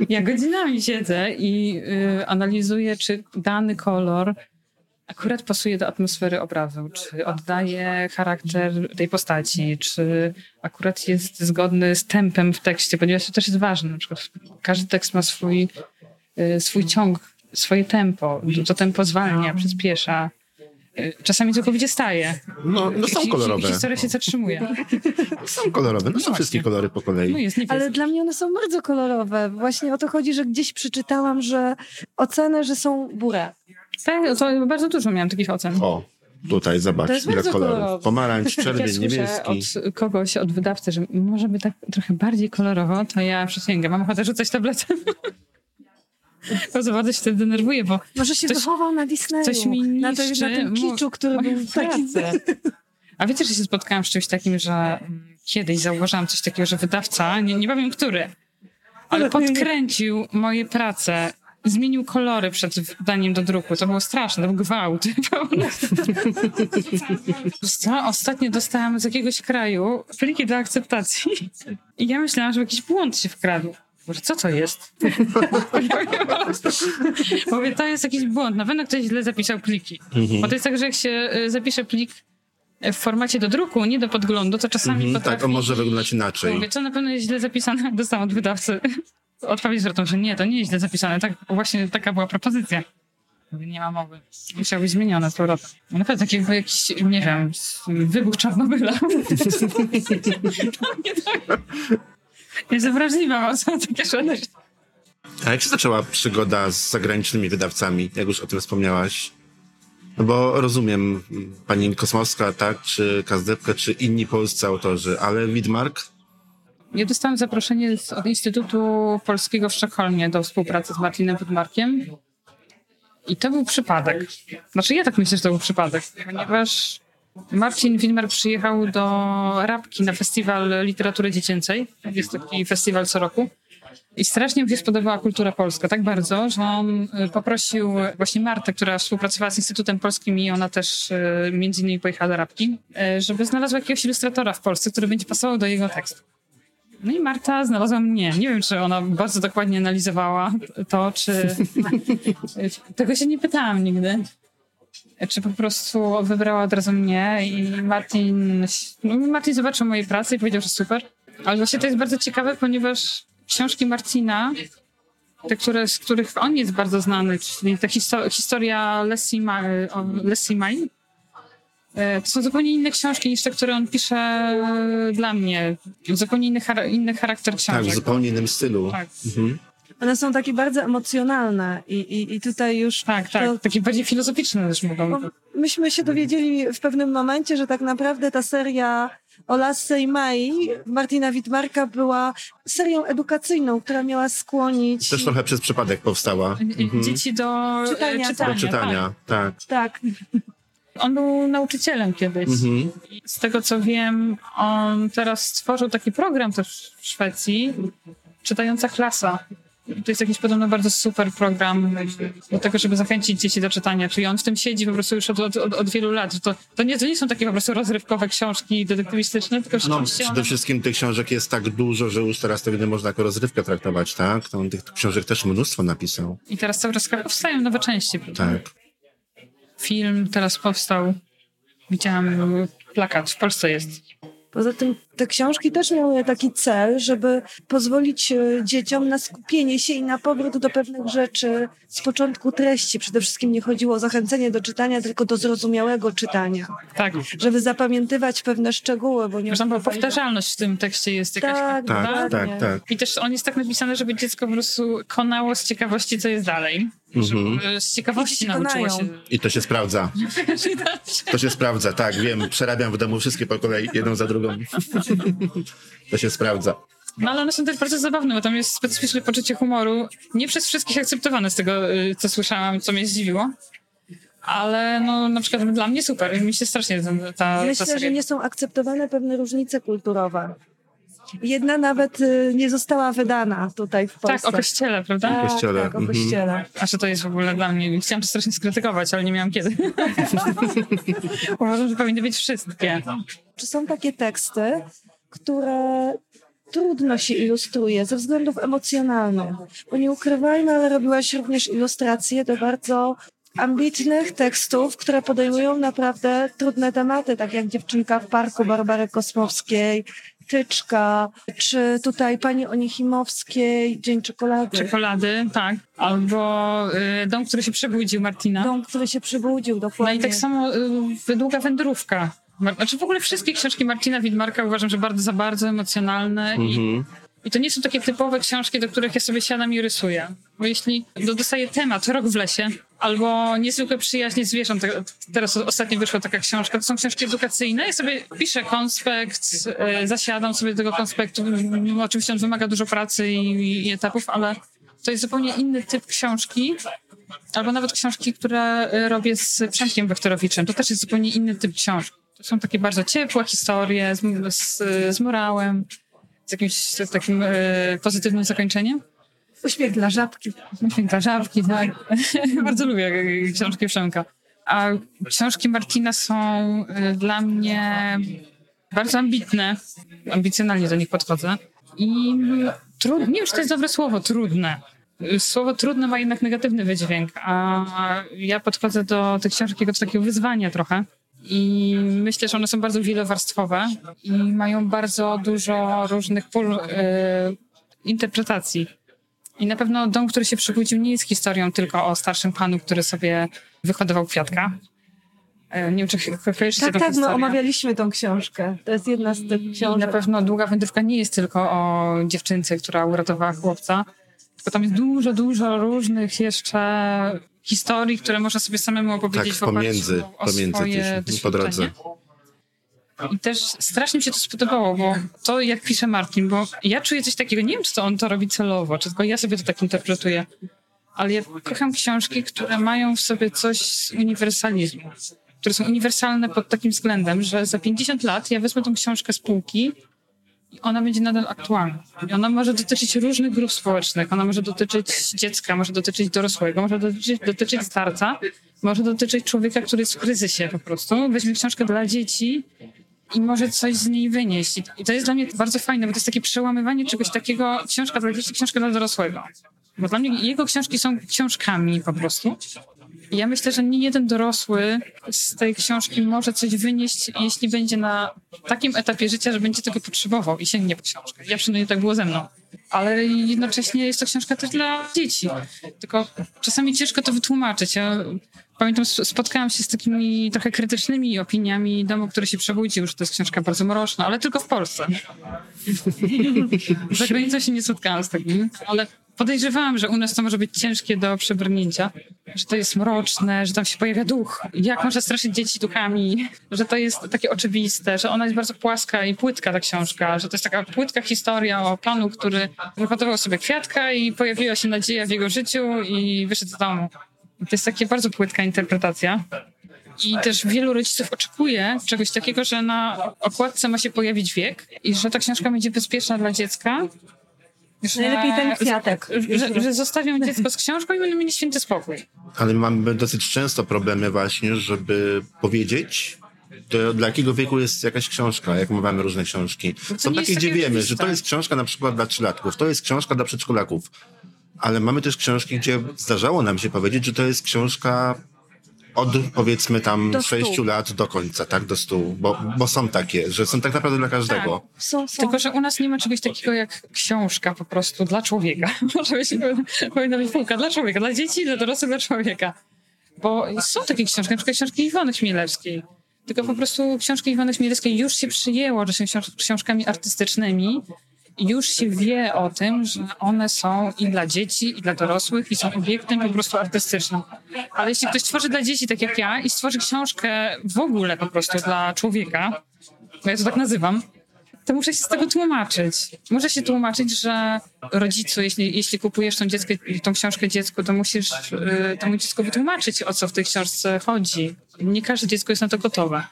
ja godzinami siedzę i y, analizuję, czy dany kolor akurat pasuje do atmosfery obrazu, czy oddaje charakter tej postaci, czy akurat jest zgodny z tempem w tekście, ponieważ to też jest ważne. Na przykład każdy tekst ma swój, y, swój ciąg, swoje tempo. To tempo zwalnia, przyspiesza. Y, czasami całkowicie staje. No, no są kolorowe. Historia się zatrzymuje. Są kolorowe, no, no są wszystkie kolory po kolei. No Ale dla mnie one są bardzo kolorowe. Właśnie o to chodzi, że gdzieś przeczytałam, że ocenę, że są burę. Tak, to bardzo dużo miałam takich ocen. O, tutaj zobacz, to jest ile kolorów. Kolorowe. Pomarańcz, czerwień, ja niebieski. od kogoś, od wydawcy, że może by tak trochę bardziej kolorowo, to ja przysięgam, mam ochotę rzucać tabletem. Bardzo bardzo się wtedy denerwuję, bo... Może się ktoś, wychował na Disneyu. Coś mi niszczy, na, to, na tym kiczu, który był taki... A wiecie, że się spotkałam z czymś takim, że mm, kiedyś zauważyłam coś takiego, że wydawca, nie, nie powiem który, ale podkręcił moje prace zmienił kolory przed wdaniem do druku. To było straszne, to był gwałt. Co? Ostatnio dostałam z jakiegoś kraju pliki do akceptacji i ja myślałam, że jakiś błąd się wkradł. Boże, co to jest? Mówię, to jest jakiś błąd. Na pewno ktoś źle zapisał pliki. Mhm. Bo to jest tak, że jak się y, zapisze plik w formacie do druku, nie do podglądu, to czasami mhm, potrafi... Tak, on może wyglądać inaczej. Mówię, to na pewno jest źle zapisane, dostałam od wydawcy odpowiedź zwrotną, że nie, to nie jest źle zapisane. Tak, właśnie taka była propozycja. Nie ma mowy. Musiał być zmienione z powrotem. Naprawdę tak jakby jakiś, nie wiem, wybuch Czarnobyla. nie tak. Jestem wrażliwa o takie rzeczy. A jak się zaczęła przygoda z zagranicznymi wydawcami, jak już o tym wspomniałaś? No bo rozumiem, pani Kosmowska, tak, czy Kazdepka, czy inni polscy autorzy, ale Widmark ja dostałam zaproszenie z, od Instytutu Polskiego w Sztokholmie do współpracy z Martinem Wydmarkiem. I to był przypadek. Znaczy ja tak myślę, że to był przypadek, ponieważ Marcin Widmar przyjechał do Rabki na festiwal literatury dziecięcej. Jest taki festiwal co roku. I strasznie mu się spodobała kultura polska, tak bardzo, że on y, poprosił właśnie Martę, która współpracowała z Instytutem Polskim i ona też y, między innymi pojechała do Rabki, y, żeby znalazła jakiegoś ilustratora w Polsce, który będzie pasował do jego tekstu. No i Marta znalazła mnie. Nie wiem, czy ona bardzo dokładnie analizowała to, czy... Tego się nie pytałam nigdy. Czy po prostu wybrała od razu mnie i Martin... No Martin zobaczył moje prace i powiedział, że super. Ale właśnie to jest bardzo ciekawe, ponieważ książki Marcina, te, które, z których on jest bardzo znany, czyli ta histo historia Leslie, Ma Leslie Mine, to są zupełnie inne książki niż te, które on pisze e, dla mnie. Zupełnie inny, char inny charakter książek. Tak, w zupełnie innym stylu. Tak. Mhm. One są takie bardzo emocjonalne i, i, i tutaj już... Tak, tak. To, takie bardziej filozoficzne też mogą bo myśmy się dowiedzieli w pewnym momencie, że tak naprawdę ta seria o Lasse i Mai Martina Widmarka była serią edukacyjną, która miała skłonić... Też trochę przez przypadek powstała. Mhm. dzieci do Czytania, czytania. Do czytania, tak. Tak. On był nauczycielem kiedyś. Mhm. Z tego co wiem, on teraz stworzył taki program też w Szwecji, czytająca klasa. To jest jakiś podobno bardzo super program do tego, żeby zachęcić dzieci do czytania. Czyli on w tym siedzi po prostu już od, od, od wielu lat. To, to, nie, to nie są takie po prostu rozrywkowe książki detektywistyczne, tylko No, przede one... wszystkim tych książek jest tak dużo, że już teraz to nie można jako rozrywkę traktować, tak? To on tych książek też mnóstwo napisał. I teraz cały czas powstają nowe części. prawda? Tak. Film teraz powstał. Widziałam plakat, w Polsce jest. Poza tym te książki też miały taki cel, żeby pozwolić e, dzieciom na skupienie się i na powrót do pewnych rzeczy z początku treści. Przede wszystkim nie chodziło o zachęcenie do czytania, tylko do zrozumiałego czytania. Tak. Żeby zapamiętywać pewne szczegóły, bo nie... Zresztą bo powtarzalność w tym tekście jest jakaś. Tak, Tak, tak, tak. I też on jest tak napisany, żeby dziecko po prostu konało z ciekawości, co jest dalej. Mhm. Żeby z ciekawości nauczyło się. I to się sprawdza. To się sprawdza, tak, wiem. Przerabiam w domu wszystkie po kolei, jedną za drugą. To się sprawdza. No ale one są też bardzo zabawne, bo tam jest specyficzne poczucie humoru. Nie przez wszystkich akceptowane z tego, y, co słyszałam, co mnie zdziwiło. Ale no na przykład dla mnie super. Mi się strasznie ta, ta, ta Myślę, seria... że nie są akceptowane pewne różnice kulturowe. Jedna nawet y, nie została wydana tutaj w Polsce. Tak, o kościele, prawda? Tak, Kościele, tak, o mhm. kościele. A że to jest w ogóle dla mnie... Chciałam to strasznie skrytykować, ale nie miałam kiedy. Uważam, że powinny być wszystkie. Czy są takie teksty, które trudno się ilustruje ze względów emocjonalnych? Bo nie ukrywajmy, ale robiłaś również ilustracje do bardzo ambitnych tekstów, które podejmują naprawdę trudne tematy, tak jak Dziewczynka w parku Barbary Kosmowskiej, Tyczka, czy tutaj Pani Onichimowskiej, Dzień Czekolady. Czekolady, tak. Albo y, Dom, który się przebudził Martina. Dom, który się przebudził, No dokładnie. i tak samo y, Długa Wędrówka. Znaczy w ogóle wszystkie książki Marcina Widmarka uważam, że bardzo za bardzo emocjonalne i, Mhm. i to nie są takie typowe książki, do których ja sobie siadam i rysuję. Bo jeśli do- dostaję temat Rok w lesie albo Niezwykłe przyjaźnie zwierząt, te- teraz ostatnio wyszła taka książka, to są książki edukacyjne, ja sobie piszę konspekt, y, zasiadam sobie do tego konspektu, oczywiście on wymaga dużo pracy i, i etapów, ale to jest zupełnie inny typ książki, Albo nawet książki, które y, robię z Przemkiem Wektorowiczem. To też jest zupełnie inny typ książek. To są takie bardzo ciepłe historie z, z, z morałem, z jakimś takim y, pozytywnym zakończeniem. Uśmiech dla żabki. Uśmiech dla żabki, tak. bardzo lubię y, książki Przemka. A książki Martina są y, dla mnie bardzo ambitne. Ambicjonalnie do nich podchodzę. I trud, nie wiem, czy to jest dobre słowo, trudne. Słowo trudne ma jednak negatywny wydźwięk, a ja podchodzę do tych książek jako do takiego wyzwania trochę. I myślę, że one są bardzo wielowarstwowe i mają bardzo dużo różnych pól y, interpretacji. I na pewno Dom, który się przebudził, nie jest historią tylko o starszym panu, który sobie wyhodował kwiatka. E, Nie wiem, czy ko- kojarzycie Tak, tak, historię. omawialiśmy tą książkę. To jest jedna z tych I na książek. pewno Długa Wędrówka nie jest tylko o dziewczynce, która uratowała chłopca, tylko tam jest dużo, dużo różnych jeszcze historii, które można sobie samemu opowiedzieć Tak, w oparciu pomiędzy- o pomiędzy swoje po drodze. I też strasznie mi się to spodobało, bo to jak pisze Martin, bo ja czuję coś takiego, nie wiem, czy to on to robi celowo, czy tylko ja sobie to tak interpretuję, ale ja kocham książki, które mają w sobie coś z uniwersalizmu. które są uniwersalne pod takim względem, że za 50 lat ja wezmę tą książkę z półki i ona będzie nadal aktualna. I ona może dotyczyć różnych grup społecznych. Ona może dotyczyć dziecka, może dotyczyć dorosłego, może dotyczyć, dotyczyć starca, może dotyczyć człowieka, który jest w kryzysie po prostu. Weźmie książkę dla dzieci i może coś z niej wynieść. I to jest dla mnie bardzo fajne, bo to jest takie przełamywanie czegoś takiego, książka dla dzieci, książka dla dorosłego. Bo dla mnie jego książki są książkami po prostu. I ja myślę, że nie jeden dorosły z tej książki może coś wynieść, jeśli będzie na takim etapie życia, że będzie tego potrzebował i sięgnie po książkę. Ja przynajmniej tak było ze mną. Ale jednocześnie jest to książka też dla dzieci. Tylko czasami ciężko to wytłumaczyć. Ja pamiętam, spotkałam się z takimi trochę krytycznymi opiniami domu, który się przebudził, że to jest książka bardzo mroczna, ale tylko w Polsce. Za granicą się nie spotkałam z takim, ale podejrzewałam, że u nas to może być ciężkie do przebrnięcia, że to jest mroczne, że tam się pojawia duch. Jak można straszyć dzieci duchami, że to jest takie oczywiste, że ona jest bardzo płaska i płytka ta książka, że to jest taka płytka historia o panu, który wyhodował sobie kwiatka i pojawiła się nadzieja w jego życiu i wyszedł z domu. To jest taka bardzo płytka interpretacja. I też wielu rodziców oczekuje czegoś takiego, że na okładce ma się pojawić wiek i że ta książka będzie bezpieczna dla dziecka, że, Najlepiej ten kwiatek. Że, że zostawią dziecko z książką i będą mieli święty spokój. Ale mamy dosyć często problemy właśnie, żeby powiedzieć, to dla jakiego wieku jest jakaś książka, jak mamy różne książki. Są takie, gdzie wiemy, że to jest książka na przykład dla trzylatków, to jest książka dla przedszkolaków. Ale mamy też książki, gdzie zdarzało nam się powiedzieć, że to jest książka od powiedzmy tam sześciu lat do końca, tak, do stu, bo, bo są takie, że są tak naprawdę dla każdego. Tak. Są, są. Tylko, że u nas nie ma czegoś takiego jak książka po prostu dla człowieka. Może być, powinna być półka dla człowieka, dla dzieci, dla dorosłych, dla człowieka. Bo są takie książki, na przykład książki Iwony Chmielewskiej. Tylko po prostu książki Iwony Chmielewskiej już się przyjęło, że są książkami artystycznymi, już się wie o tym, że one są i dla dzieci, i dla dorosłych, i są obiektem po prostu artystycznym. Ale jeśli ktoś tworzy dla dzieci, tak jak ja, i stworzy książkę w ogóle po prostu dla człowieka, bo ja to tak nazywam, to muszę się z tego tłumaczyć. Muszę się tłumaczyć, że rodzicu, jeśli, jeśli kupujesz tą, tą książkę dziecku, to musisz y, temu dziecku wytłumaczyć, o co w tej książce chodzi. Nie każde dziecko jest na to gotowe.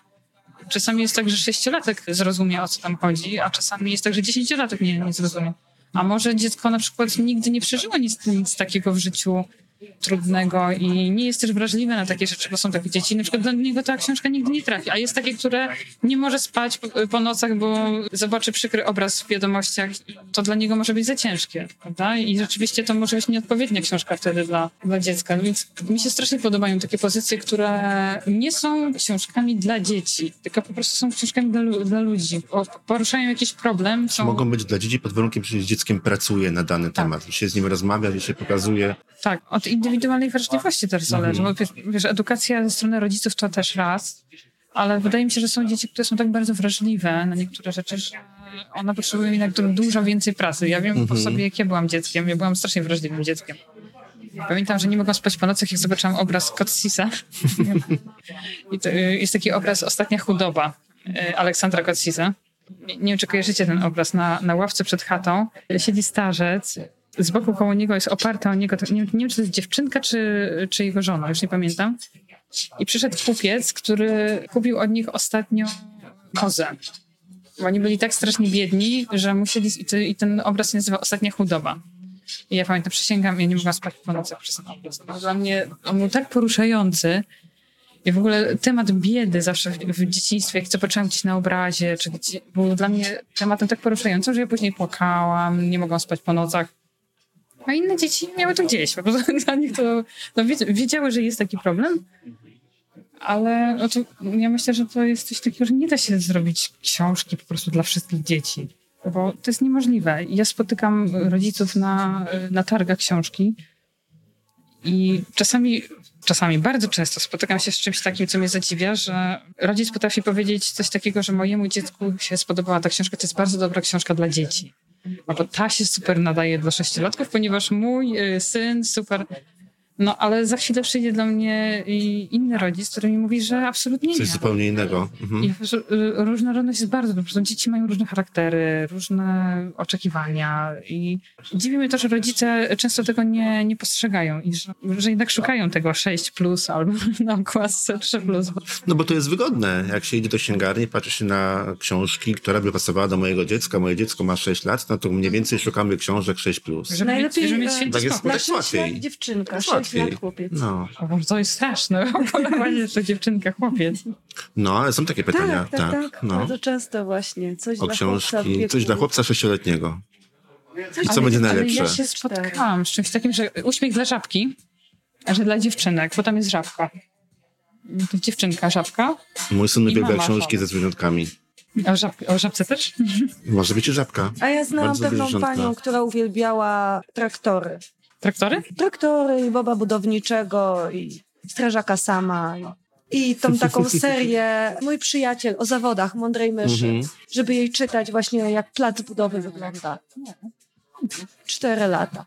Czasami jest tak, że sześciolatek zrozumie, o co tam chodzi, a czasami jest tak, że dziesięciolatek nie, nie zrozumie. A może dziecko na przykład nigdy nie przeżyło nic, nic takiego w życiu trudnego i nie jest też wrażliwe na takie rzeczy, bo są takie dzieci, na przykład do niego ta książka nigdy nie trafi, a jest takie, które nie może spać po, po nocach, bo zobaczy przykry obraz w wiadomościach, to dla niego może być za ciężkie, prawda? I rzeczywiście to może być nieodpowiednia książka wtedy dla, dla dziecka, więc mi się strasznie podobają takie pozycje, które nie są książkami dla dzieci, tylko po prostu są książkami dla, dla ludzi. Poruszają jakiś problem. Są... Mogą być dla dzieci pod warunkiem, że z dzieckiem pracuje na dany tak. temat, że się z nim rozmawia, że się pokazuje. Tak, od indywidualnej wrażliwości też zależy. Bo wiesz, edukacja ze strony rodziców to też raz, ale wydaje mi się, że są dzieci, które są tak bardzo wrażliwe na niektóre rzeczy, że one potrzebują jednak dużo więcej pracy. Ja wiem po mhm. sobie, jak ja byłam dzieckiem. Ja byłam strasznie wrażliwym dzieckiem. Pamiętam, że nie mogłam spać po nocach, jak zobaczyłam obraz Kotsisa. I to y, jest taki obraz Ostatnia chudoba y, Aleksandra Kotsisa. Nie, nie wiem, czy kojarzycie ten obraz. Na, na ławce przed chatą siedzi starzec z boku koło niego jest oparta o niego, nie, nie wiem, czy to jest dziewczynka, czy, czy jego żona, już nie pamiętam. I przyszedł kupiec, który kupił od nich ostatnio kozę. Bo oni byli tak strasznie biedni, że musieli, i ten obraz się nazywa Ostatnia chudoba. I ja pamiętam, przysięgam, ja nie mogłam spać po nocach przez ten obraz. Dla mnie on był tak poruszający. I w ogóle temat biedy zawsze w, w dzieciństwie, jak zobaczyłam gdzieś na obrazie, czy gdzie, był dla mnie tematem tak poruszającym, że ja później płakałam, nie mogłam spać po nocach. A inne dzieci miały to gdzieś, po prostu dla nich to no, wiedziały, że jest taki problem, ale to, ja myślę, że to jest coś takiego, że nie da się zrobić książki po prostu dla wszystkich dzieci, bo to jest niemożliwe. Ja spotykam rodziców na, na targach książki i czasami, czasami, bardzo często spotykam się z czymś takim, co mnie zadziwia, że rodzic potrafi powiedzieć coś takiego, że mojemu dziecku się spodobała ta książka, to jest bardzo dobra książka dla dzieci. No bo ta się super nadaje dla sześciolatków, ponieważ mój y, syn super No, ale za chwilę przyjdzie do mnie inny rodzic, który mi mówi, że absolutnie Coś nie. zupełnie innego. Mhm. I y, różnorodność jest bardzo duża. Dzieci mają różne charaktery, różne oczekiwania i dziwi mnie to, że rodzice często tego nie, nie postrzegają i że, że jednak szukają tego 6 plus albo na okładce 3 plus. No bo to jest wygodne. Jak się idzie do księgarni, patrzy się na książki, która by pasowała do mojego dziecka. Moje dziecko ma 6 lat, no to mniej więcej szukamy książek 6 plus. Najlepiej, żeby mieć święty Tak jest- tak 6 łatwiej. dziewczynka, Jest 6 łatwiej. lat chłopiec. No. O to jest straszne. Polowanie jeszcze dziewczynka, chłopiec. no, ale są takie pytania. Tak, tak, tak. No. Bardzo często właśnie. Coś O dla chłopca książki, wieku. coś dla chłopca sześcioletniego. I co Ale- będzie Ale najlepsze? ja się spotkałam z czymś takim, że uśmiech dla żabki, a że dla dziewczynek, bo tam jest żabka. To dziewczynka, żabka. Mój syn uwielbia książki żaba. ze zwierzątkami. A o, żab, o żabce też? Może być i żabka. A ja znałam Bardzo pewną panią, która uwielbiała traktory. Traktory? Traktory i Boba Budowniczego i Strażaka Sama. I, tą taką serię Mój przyjaciel o zawodach Mądrej Myszy, Mhm. żeby jej czytać właśnie jak plac budowy wygląda. Cztery lata.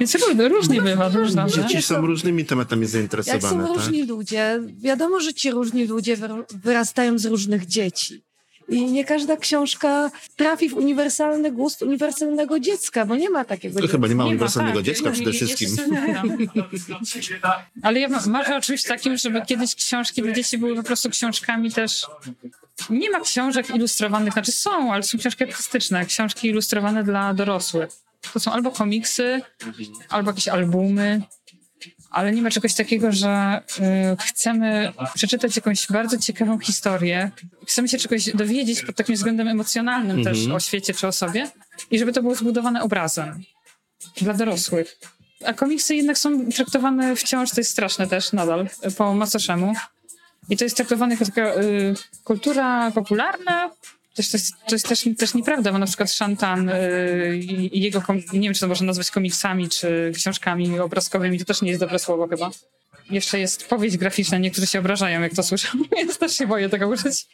Więc różnie, różnie bywa, różna. Dzieci są różnymi tematami Jak zainteresowane, są tak? różni ludzie, wiadomo, że ci różni ludzie wyr- wyrastają z różnych dzieci. I nie każda książka trafi w uniwersalny gust uniwersalnego dziecka, bo nie ma takiego To dziecka. chyba nie ma uniwersalnego tak. dziecka przede wszystkim. Ale ja ma- marzę o czymś takim, żeby kiedyś książki dla dzieci były po prostu książkami też... Nie ma książek ilustrowanych, znaczy są, ale są książki artystyczne, książki ilustrowane dla dorosłych. To są albo komiksy, albo jakieś albumy, ale nie ma czegoś takiego, że y, chcemy przeczytać jakąś bardzo ciekawą historię, chcemy się czegoś dowiedzieć pod takim względem emocjonalnym też o świecie czy o sobie i żeby to było zbudowane obrazem dla dorosłych. A komiksy jednak są traktowane wciąż, to jest straszne też nadal, po macoszemu. I to jest traktowane jako taka y, kultura popularna. Też, to jest też, też nieprawda, bo na przykład Shantan y, i jego, nie wiem czy to można nazwać komiksami, czy książkami obrazkowymi, to też nie jest dobre słowo chyba. Jeszcze jest powieść graficzna, niektórzy się obrażają, jak to słyszą, więc też się boję tego użyć.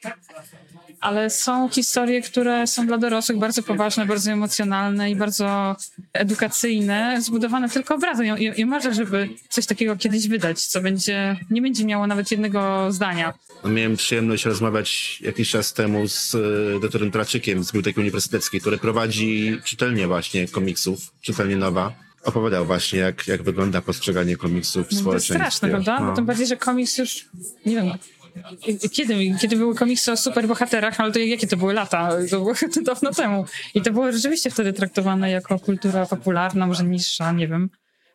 Ale są historie, które są dla dorosłych bardzo poważne, bardzo emocjonalne i bardzo edukacyjne, zbudowane tylko obrazem. Ja, ja, ja marzę, żeby coś takiego kiedyś wydać, co będzie, nie będzie miało nawet jednego zdania. Miałem przyjemność rozmawiać jakiś czas temu z e, doktorem Traczykiem z Biblioteki Uniwersyteckiej, który prowadzi czytelnię właśnie komiksów, czytelnię nowa. Opowiadał właśnie, jak, jak wygląda postrzeganie komiksów w No, to jest społeczeństwie. straszne, prawda? No. No. Tym bardziej, że komiks już, nie wiem, kiedy, kiedy były komiksy o superbohaterach, ale to jakie to były lata? To było dawno temu. I to było rzeczywiście wtedy traktowane jako kultura popularna, może niższa, nie wiem.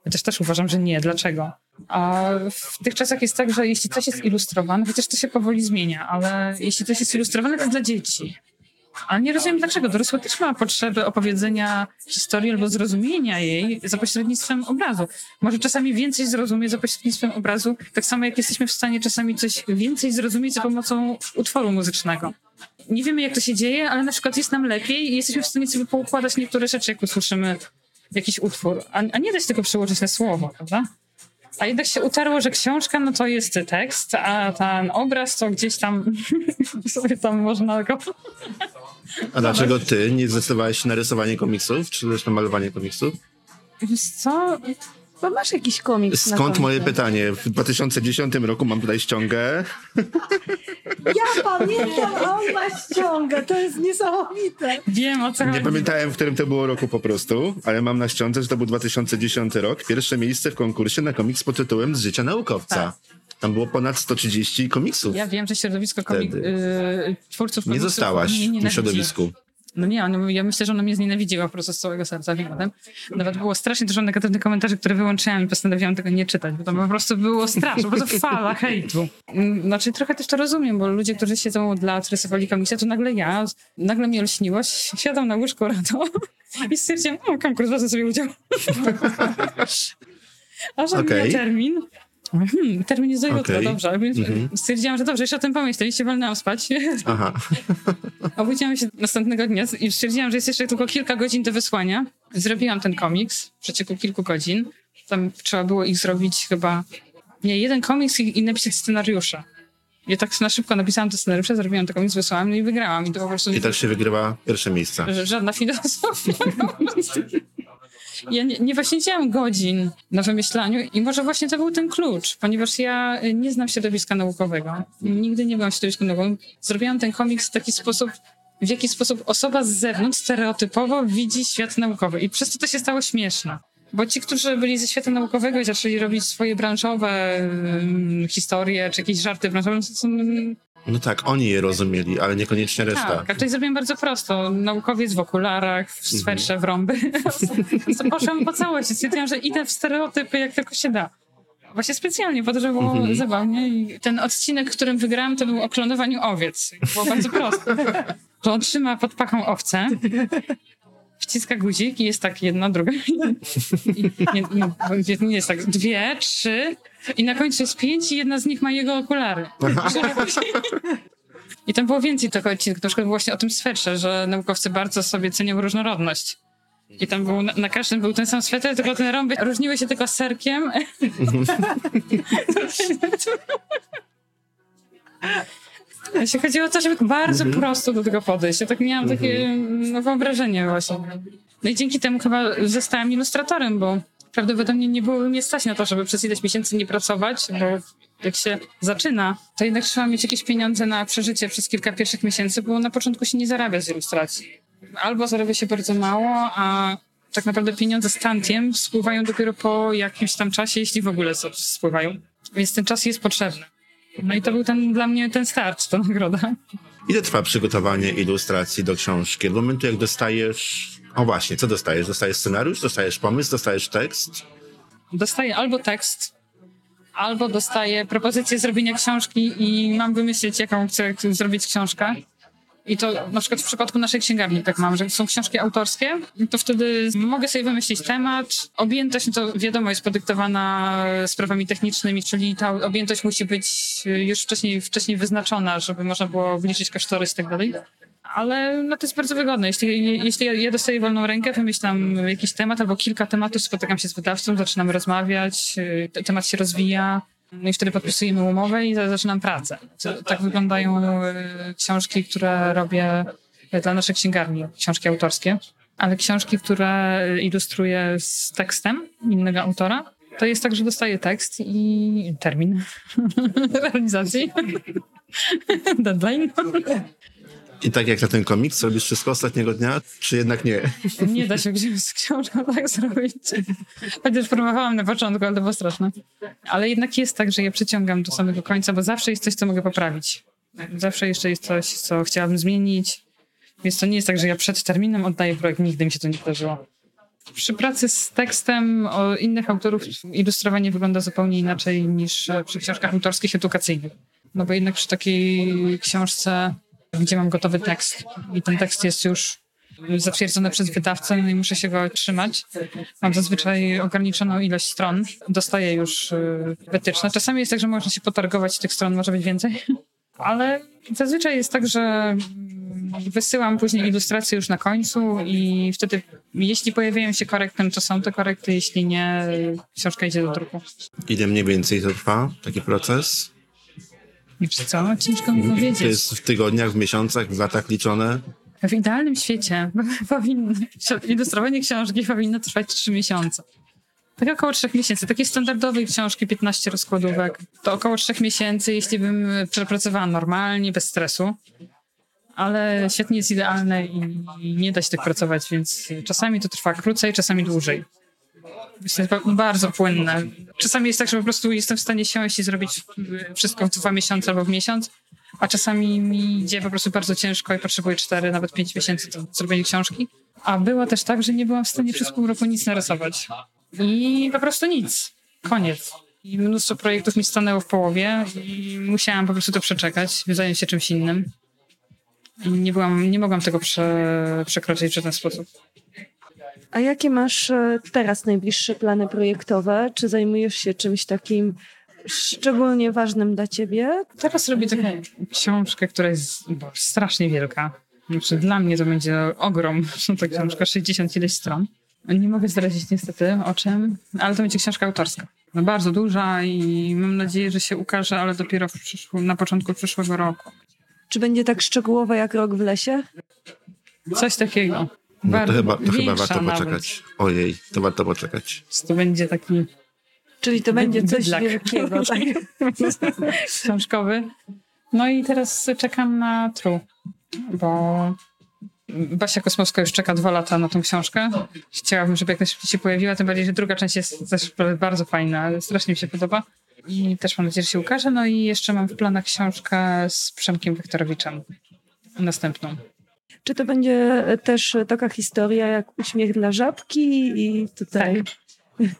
Ja też uważam, że nie. Dlaczego? A w tych czasach jest tak, że jeśli coś jest ilustrowane, chociaż to się powoli zmienia, ale jeśli coś jest ilustrowane, to dla dzieci. Ale nie rozumiem dlaczego. Dorosły też ma potrzebę opowiedzenia historii albo zrozumienia jej za pośrednictwem obrazu. Może czasami więcej zrozumie za pośrednictwem obrazu, tak samo jak jesteśmy w stanie czasami coś więcej zrozumieć za pomocą utworu muzycznego. Nie wiemy, jak to się dzieje, ale na przykład jest nam lepiej i jesteśmy w stanie sobie poukładać niektóre rzeczy, jak usłyszymy jakiś utwór, a, a nie dać tego przełożyć na słowo, prawda? A jednak się utarło, że książka, no to jest tekst, a ten obraz to gdzieś tam sobie tam można go... A dlaczego ty nie zdecydowałeś się na rysowanie komiksów, czy też na malowanie komiksów? Wiesz co? Bo masz jakiś komiks na Skąd moje pytanie? W 2010 roku mam tutaj ściągę. Ja pamiętam, on ma ściągę. To jest niesamowite. Wiem o co Nie chodzi. pamiętałem, w którym to było roku po prostu, ale mam na ściądze, że to był 2010 rok. Pierwsze miejsce w konkursie na komiks pod tytułem Z życia naukowca. Tam było ponad 130 komiksów. Ja wiem, że środowisko komik- Wtedy. y, twórców Nie zostałaś mnie w tym nienawidzi. środowisku. No nie, on, ja myślę, że ona mnie znienawidziła po prostu z całego serca, tym. Nawet było strasznie dużo negatywnych komentarzy, które wyłączyłam i postanowiłam tego nie czytać, bo to po prostu było straszne, po prostu fala hejtu. Znaczy trochę też to rozumiem, bo ludzie, którzy siedzą od lat, rysowali komiksy, to nagle ja, nagle mi olśniło, siadam na łóżku rano i stwierdziłam, o konkurs, wezmę sobie udział. A że Okej. okay. termin. Hmm, termin jest jutra, Okej. dobrze. Mhm. Stwierdziłam, że dobrze, jeszcze o tym pomyślę i się walnęłam spać. Aha. Obudziłam się następnego dnia i stwierdziłam, że jest jeszcze tylko kilka godzin do wysłania. Zrobiłam ten komiks w przeciągu kilku godzin. Tam trzeba było ich zrobić chyba... Nie, jeden komiks i, i napisać scenariusze. Ja tak na szybko napisałam te scenariusze, zrobiłam ten komiks, wysłałam no i wygrałam. I to po prostu I tak się wygrywa pierwsze miejsce. że żadna filozofia. Ja nie, nie poświęciłam godzin na wymyślaniu i może właśnie to był ten klucz, ponieważ ja y, nie znam środowiska naukowego. Nigdy nie byłam w środowisku naukowym. Zrobiłam ten komiks w taki sposób, w jaki sposób osoba z zewnątrz stereotypowo widzi świat naukowy i przez to to się stało śmieszne. Bo ci, którzy byli ze świata naukowego i zaczęli robić swoje branżowe historie, czy jakieś żarty branżowe, to są no tak, oni je rozumieli, ale niekoniecznie reszta. Tak, tutaj zrobiłem bardzo prosto. Naukowiec w okularach, w mhm. swetrze, w rąby. Poszłam po całości. Stwierdziłam, że idę w stereotypy jak tylko się da. Właśnie specjalnie, po to, żeby było mhm. zabawnie. I ten odcinek, którym wygrałam, to był o klonowaniu owiec. Było bardzo proste. To on trzyma pod pachą owce, wciska guzik i jest tak jedna, druga. I, nie, nie, nie jest tak dwie, trzy i na końcu jest pięć i jedna z nich ma jego okulary. I tam było więcej tego odcinka, na przykład właśnie o tym swetrze, że naukowcy bardzo sobie cenią różnorodność. I tam był, na, na każdym był ten sam sweter, tylko te rąby różniły się tylko serkiem. Jeśli chodzi o to, żeby bardzo mhm. prosto do tego podejść. Ja tak miałam takie mhm. no, wyobrażenie właśnie. No i dzięki temu chyba zostałam ilustratorem, bo prawdopodobnie nie byłoby mnie stać na to, żeby przez ileś miesięcy nie pracować, bo jak się zaczyna, to jednak trzeba mieć jakieś pieniądze na przeżycie przez kilka pierwszych miesięcy, bo na początku się nie zarabia z ilustracji. Albo zarabia się bardzo mało, a tak naprawdę pieniądze z tantiem spływają dopiero po jakimś tam czasie, jeśli w ogóle spływają. Więc ten czas jest potrzebny. No i to był ten, dla mnie ten start, ta nagroda. Ile trwa przygotowanie ilustracji do książki? Od momentu, jak dostajesz o właśnie, co dostajesz? Dostajesz scenariusz, dostajesz pomysł, dostajesz tekst? Dostaję albo tekst, albo dostaję propozycję zrobienia książki i mam wymyślić, jaką chcę zrobić książkę. I to na przykład w przypadku naszej księgarni tak mam, że są książki autorskie, to wtedy mogę sobie wymyślić temat. Objętość, no to wiadomo, jest podyktowana sprawami technicznymi, czyli ta objętość musi być już wcześniej, wcześniej wyznaczona, żeby można było wliczyć kosztorys i tak dalej ale no to jest bardzo wygodne. Jeśli, jeśli ja dostaję wolną rękę, wymyślam jakiś temat albo kilka tematów, spotykam się z wydawcą, zaczynamy rozmawiać, y, temat się rozwija, no i wtedy podpisujemy umowę i zaczynam pracę. Tak wyglądają y, książki, które robię dla naszej księgarni, książki autorskie, ale książki, które ilustruję z tekstem innego autora, to jest tak, że dostaję tekst i termin realizacji, deadline. I tak jak na ten komiks, robisz wszystko ostatniego dnia, czy jednak nie? Nie da się gdzieś z książką tak zrobić. Chociaż próbowałam na początku, ale to było straszne. Ale jednak jest tak, że ja przyciągam do samego końca, bo zawsze jest coś, co mogę poprawić. Zawsze jeszcze jest coś, co chciałabym zmienić. Więc to nie jest tak, że ja przed terminem oddaję projekt. Nigdy mi się to nie zdarzyło. Przy pracy z tekstem o innych autorów ilustrowanie wygląda zupełnie inaczej niż przy książkach autorskich edukacyjnych. No bo jednak przy takiej książce gdzie mam gotowy tekst i ten tekst jest już zatwierdzony przez wydawcę no i muszę się go trzymać. Mam zazwyczaj ograniczoną ilość stron. Dostaję już y, wytyczne. Czasami jest tak, że można się potargować, tych stron może być więcej, ale zazwyczaj jest tak, że mm, wysyłam później ilustracje już na końcu i wtedy, jeśli pojawiają się korekty, no to są te korekty, jeśli nie, książka idzie do druku. Ile mniej więcej to trwa, taki proces? Wiesz co, ciężko mi powiedzieć. To jest w tygodniach, w miesiącach, w latach liczone? W idealnym świecie powinno, ilustrowanie książki powinno trwać 3 miesiące. Tak około 3 miesięcy. Takiej standardowej książki 15 rozkładówek. To około 3 miesięcy, jeśli bym przepracowała normalnie, bez stresu. Ale świat nie jest idealny i nie da się tak pracować, więc czasami to trwa krócej, czasami dłużej. Jest bardzo płynne. Czasami jest tak, że po prostu jestem w stanie siąść i zrobić wszystko w dwa miesiące albo w miesiąc, a czasami mi idzie po prostu bardzo ciężko i potrzebuję cztery, nawet pięć miesięcy do zrobienia książki. A było też tak, że nie byłam w stanie przez pół roku nic narysować. I po prostu nic. Koniec. I mnóstwo projektów mi stanęło w połowie i musiałam po prostu to przeczekać, zająć się czymś innym. I nie, byłam, nie mogłam tego prze, przekroczyć w żaden sposób. A jakie masz e, teraz najbliższe plany projektowe? Czy zajmujesz się czymś takim szczególnie ważnym dla ciebie? Teraz robię taką książkę, która jest strasznie wielka. Znaczy, dla mnie to będzie ogrom. To książka 60 ileś stron. Nie mogę zdradzić niestety o czym, ale to będzie książka autorska. No, bardzo duża i mam nadzieję, że się ukaże, ale dopiero na początku przyszłego roku. Czy będzie tak szczegółowa jak rok w lesie? Coś takiego. No to chyba, to chyba warto nawet. poczekać. Ojej, to warto poczekać. To będzie taki Czyli to będzie coś wielkiego. Tak? książkowy. No i teraz czekam na Tru, bo Basia Kosmowska już czeka dwa lata na tą książkę. Chciałabym, żeby jak najszybciej się pojawiła, tym bardziej, że druga część jest też bardzo fajna, strasznie mi się podoba. I też mam nadzieję, że się ukaże. No i jeszcze mam w planach książkę z Przemkiem Wiktorowiczem. Następną. Czy to będzie też taka historia jak Uśmiech dla żabki i tutaj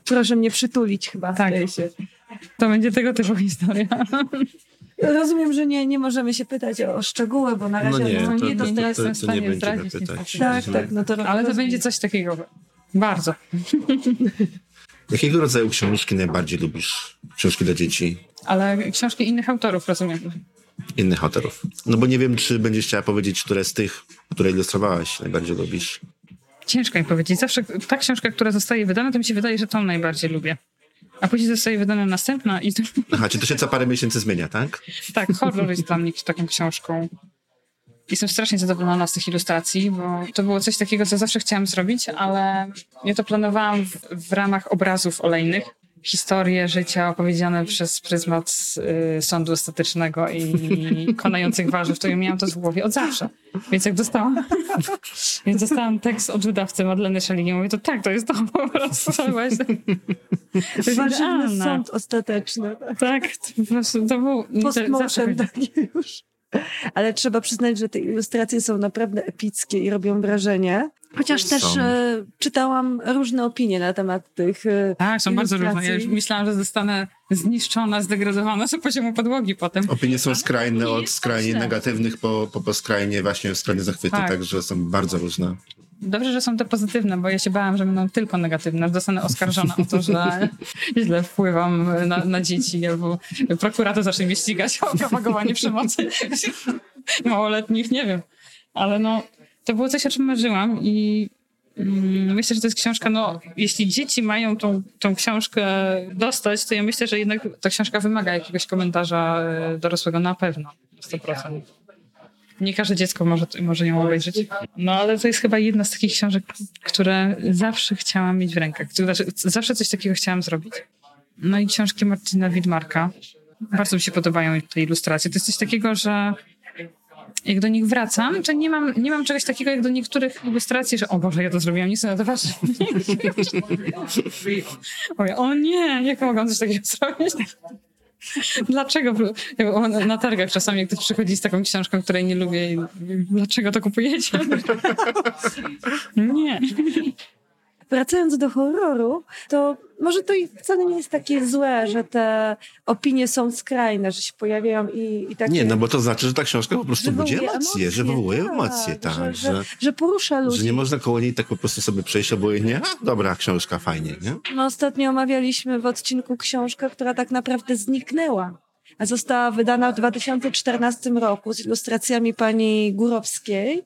proszę mnie przytulić chyba w Tak. To będzie tego typu historia. Rozumiem, że nie, nie możemy się pytać o, szczegóły, bo na razie No nie, no, to, nie to, do... to, jestem to, w to stanie zdradzić pytać. Tak, tak, no to Ale to rozumiem. będzie coś takiego. Bardzo. Jakiego rodzaju książki najbardziej lubisz? Książki dla dzieci? Ale książki innych autorów, rozumiem. Innych autorów. No bo nie wiem, czy będziesz chciała powiedzieć, które z tych, które ilustrowałaś, najbardziej lubisz. Ciężko mi powiedzieć. Zawsze ta książka, która zostaje wydana, to mi się wydaje, że tą najbardziej lubię. A później zostaje wydana następna i to, Aha, czy to się co parę miesięcy zmienia, tak? tak, horror jest dla mnie taką książką. Jestem strasznie zadowolona z tych ilustracji, bo to było coś takiego, co zawsze chciałam zrobić, ale ja to planowałam w, w ramach obrazów olejnych. Historie życia opowiedziane przez pryzmat y, sądu ostatecznego i konających warzyw, to ja miałam to w głowie od zawsze. Więc jak dostałam, więc dostałam tekst od wydawcy Madleny Szeligi, mówię, to tak, to jest to po prostu. Właśnie. Warzywny sąd ostateczny. tak. Tak, to po prostu to był... Postmortem taki już. Ale trzeba przyznać, że te ilustracje są naprawdę epickie i robią wrażenie. Chociaż też Są. e, czytałam różne opinie na temat tych e, Tak, są bardzo różne. Ja już myślałam, że zostanę zniszczona, zdegradowana do poziomu podłogi potem. Opinie są skrajne, od skrajnie negatywnych po, po, po skrajnie właśnie skrajne zachwyty, Tak. także są bardzo różne. Dobrze, że są te pozytywne, bo ja się bałam, że będą tylko negatywne. Zostanę oskarżona o to, że źle wpływam na, na dzieci, albo prokurator zacznie mnie ścigać o propagowanie przemocy małoletnich, nie wiem. Ale no, to było coś, o czym marzyłam i mm, myślę, że to jest książka, no, jeśli dzieci mają tą, tą książkę dostać, to ja myślę, że jednak ta książka wymaga jakiegoś komentarza e, dorosłego na pewno, 100%. Nie każde dziecko może, może ją obejrzeć. No ale to jest chyba jedna z takich książek, które zawsze chciałam mieć w rękach. Znaczy, zawsze coś takiego chciałam zrobić. No i książki Marcina Widmarka. Bardzo mi się podobają te ilustracje. To jest coś takiego, że jak do nich wracam, to nie mam, nie mam czegoś takiego jak do niektórych ilustracji, że o Boże, ja to zrobiłam, nie na to. Mówię, o nie, jak mogłam coś takiego zrobić? Dlaczego? Na targach czasami ktoś przychodzi z taką książką, której nie lubię i dlaczego to kupujecie? Nie. Wracając do horroru, to może to i wcale nie jest takie złe, że te opinie są skrajne, że się pojawiają i, i takie... Nie, no bo to znaczy, że ta książka po prostu budzi wywołuje emocje, że wywołuje emocje, tak, że, że, że, że porusza ludzi. że nie można koło niej tak po prostu sobie przejść obojętnie, a dobra, książka, fajnie, nie? No, ostatnio omawialiśmy w odcinku książkę, która tak naprawdę zniknęła. A została wydana w 2014 roku z ilustracjami pani Górowskiej.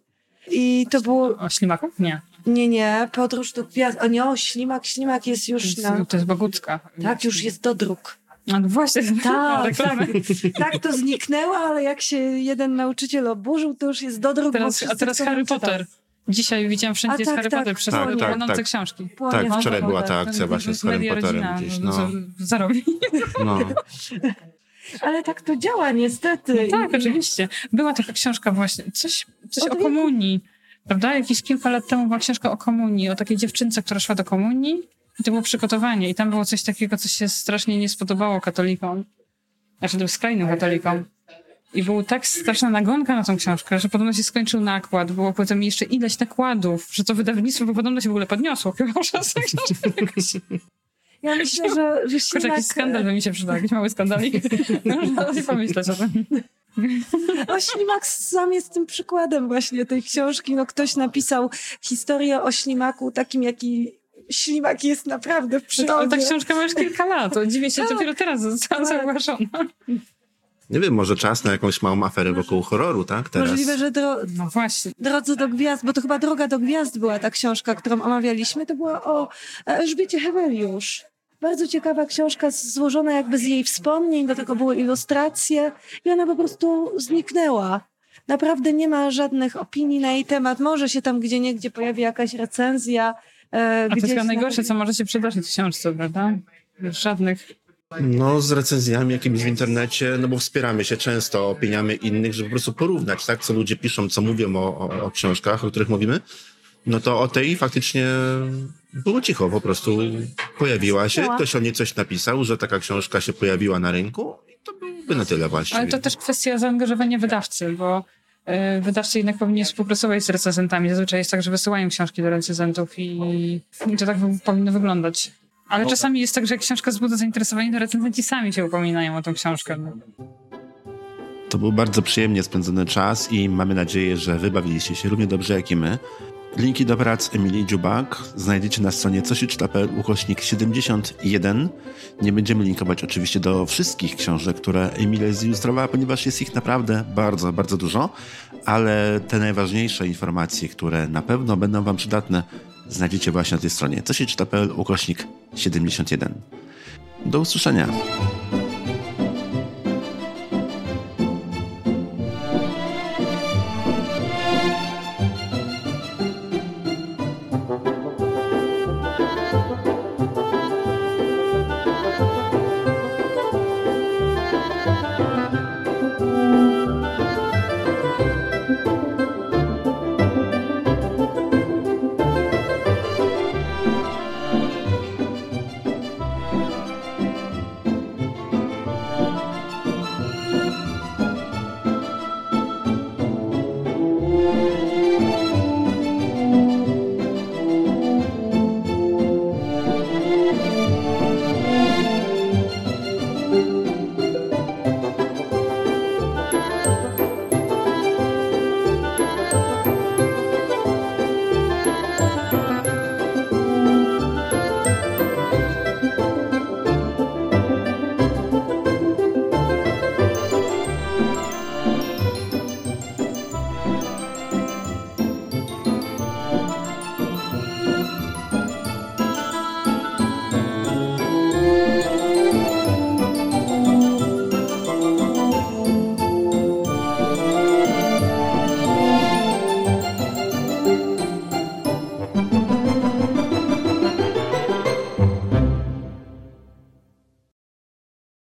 I to było, O ślimaku? Nie. Nie, nie, podróż do gwiazd. O nie, o, ślimak, ślimak jest już na... to jest Bogucka. Tak, już jest dodruk. A no właśnie, Tak, reklamy. Tak, to zniknęło, ale jak się jeden nauczyciel oburzył, to już jest dodruk. Teraz, a teraz Harry. Potter. Dzisiaj widziałam wszędzie A tak, Harry tak. Potter przez Tak, tak, tak, płonące tak. książki. Płonie Tak, wczoraj była ta akcja właśnie z Media Potterem rodzina, gdzieś, no. no. co Zarobi. no. Ale tak to działa niestety. Tak, I- oczywiście. Była taka książka właśnie, coś, coś o wieku. komunii. Prawda? Jakieś kilka lat temu była książka o komunii, o takiej dziewczynce, która szła do komunii. I to było przygotowanie. I tam było coś takiego, co się strasznie nie spodobało katolikom. Znaczy tym skrajnym katolikom. I był tak straszna nagonka na tą książkę, że podobno się skończył nakład. Było potem jeszcze ileś nakładów, że to wydawnictwo bo podobno się w ogóle podniosło. Chyba, że z jakoś... Ja myślę, że, że Kurczę, jakiś skandal by mi się przydał, jakiś mały skandalik. Można sobie pomyśleć o tym. O, ślimak sam jest tym przykładem właśnie tej książki. No, ktoś napisał historię o ślimaku takim, jaki ślimak jest naprawdę w No, ale ta przyrodzie. książka ma już kilka lat. O, dziwię się, Tak. dopiero teraz została Tak. zauważona. Nie wiem, może czas na jakąś małą aferę wokół horroru, tak? Teraz. Możliwe, że dro No właśnie. Drodze do Gwiazd, bo to chyba Droga do Gwiazd była ta książka, którą omawialiśmy. To była o Elżbiecie Heweliusz. Bardzo ciekawa książka, złożona jakby z jej wspomnień, do tego były ilustracje i ona po prostu zniknęła. naprawdę nie ma żadnych opinii na jej temat. Może się tam gdzie niegdzie pojawi jakaś recenzja. E, A to jest chyba na- najgorsze, co może się przydarzyć w książce, prawda? Żadnych. No, z recenzjami jakimiś w internecie, no bo wspieramy się często opiniami innych, żeby po prostu porównać, tak, co ludzie piszą, co mówią o, o, o książkach, o których mówimy. No to o tej faktycznie było cicho, po prostu pojawiła się, ktoś o niej coś napisał, że taka książka się pojawiła na rynku i to byłby na tyle właściwie. Ale to też kwestia zaangażowania wydawcy, bo y, wydawcy jednak powinien współpracować z recenzentami. Zazwyczaj jest tak, że wysyłają książki do recenzentów i, i to tak powinno wyglądać. Ale No. czasami jest tak, że jak książka wzbudza zainteresowanie, to recenzenci sami się upominają o tą książkę. To był bardzo przyjemnie spędzony czas i mamy nadzieję, że wybawiliście się równie dobrze jak i my. Linki do prac Emilii Dziubak znajdziecie na stronie cosiczyta.pl ukośnik 71. Nie będziemy linkować oczywiście do wszystkich książek, które Emilia zilustrowała, ponieważ jest ich naprawdę bardzo, bardzo dużo, ale te najważniejsze informacje, które na pewno będą Wam przydatne, znajdziecie właśnie na tej stronie cosiczyta.pl ukośnik 71. Do usłyszenia.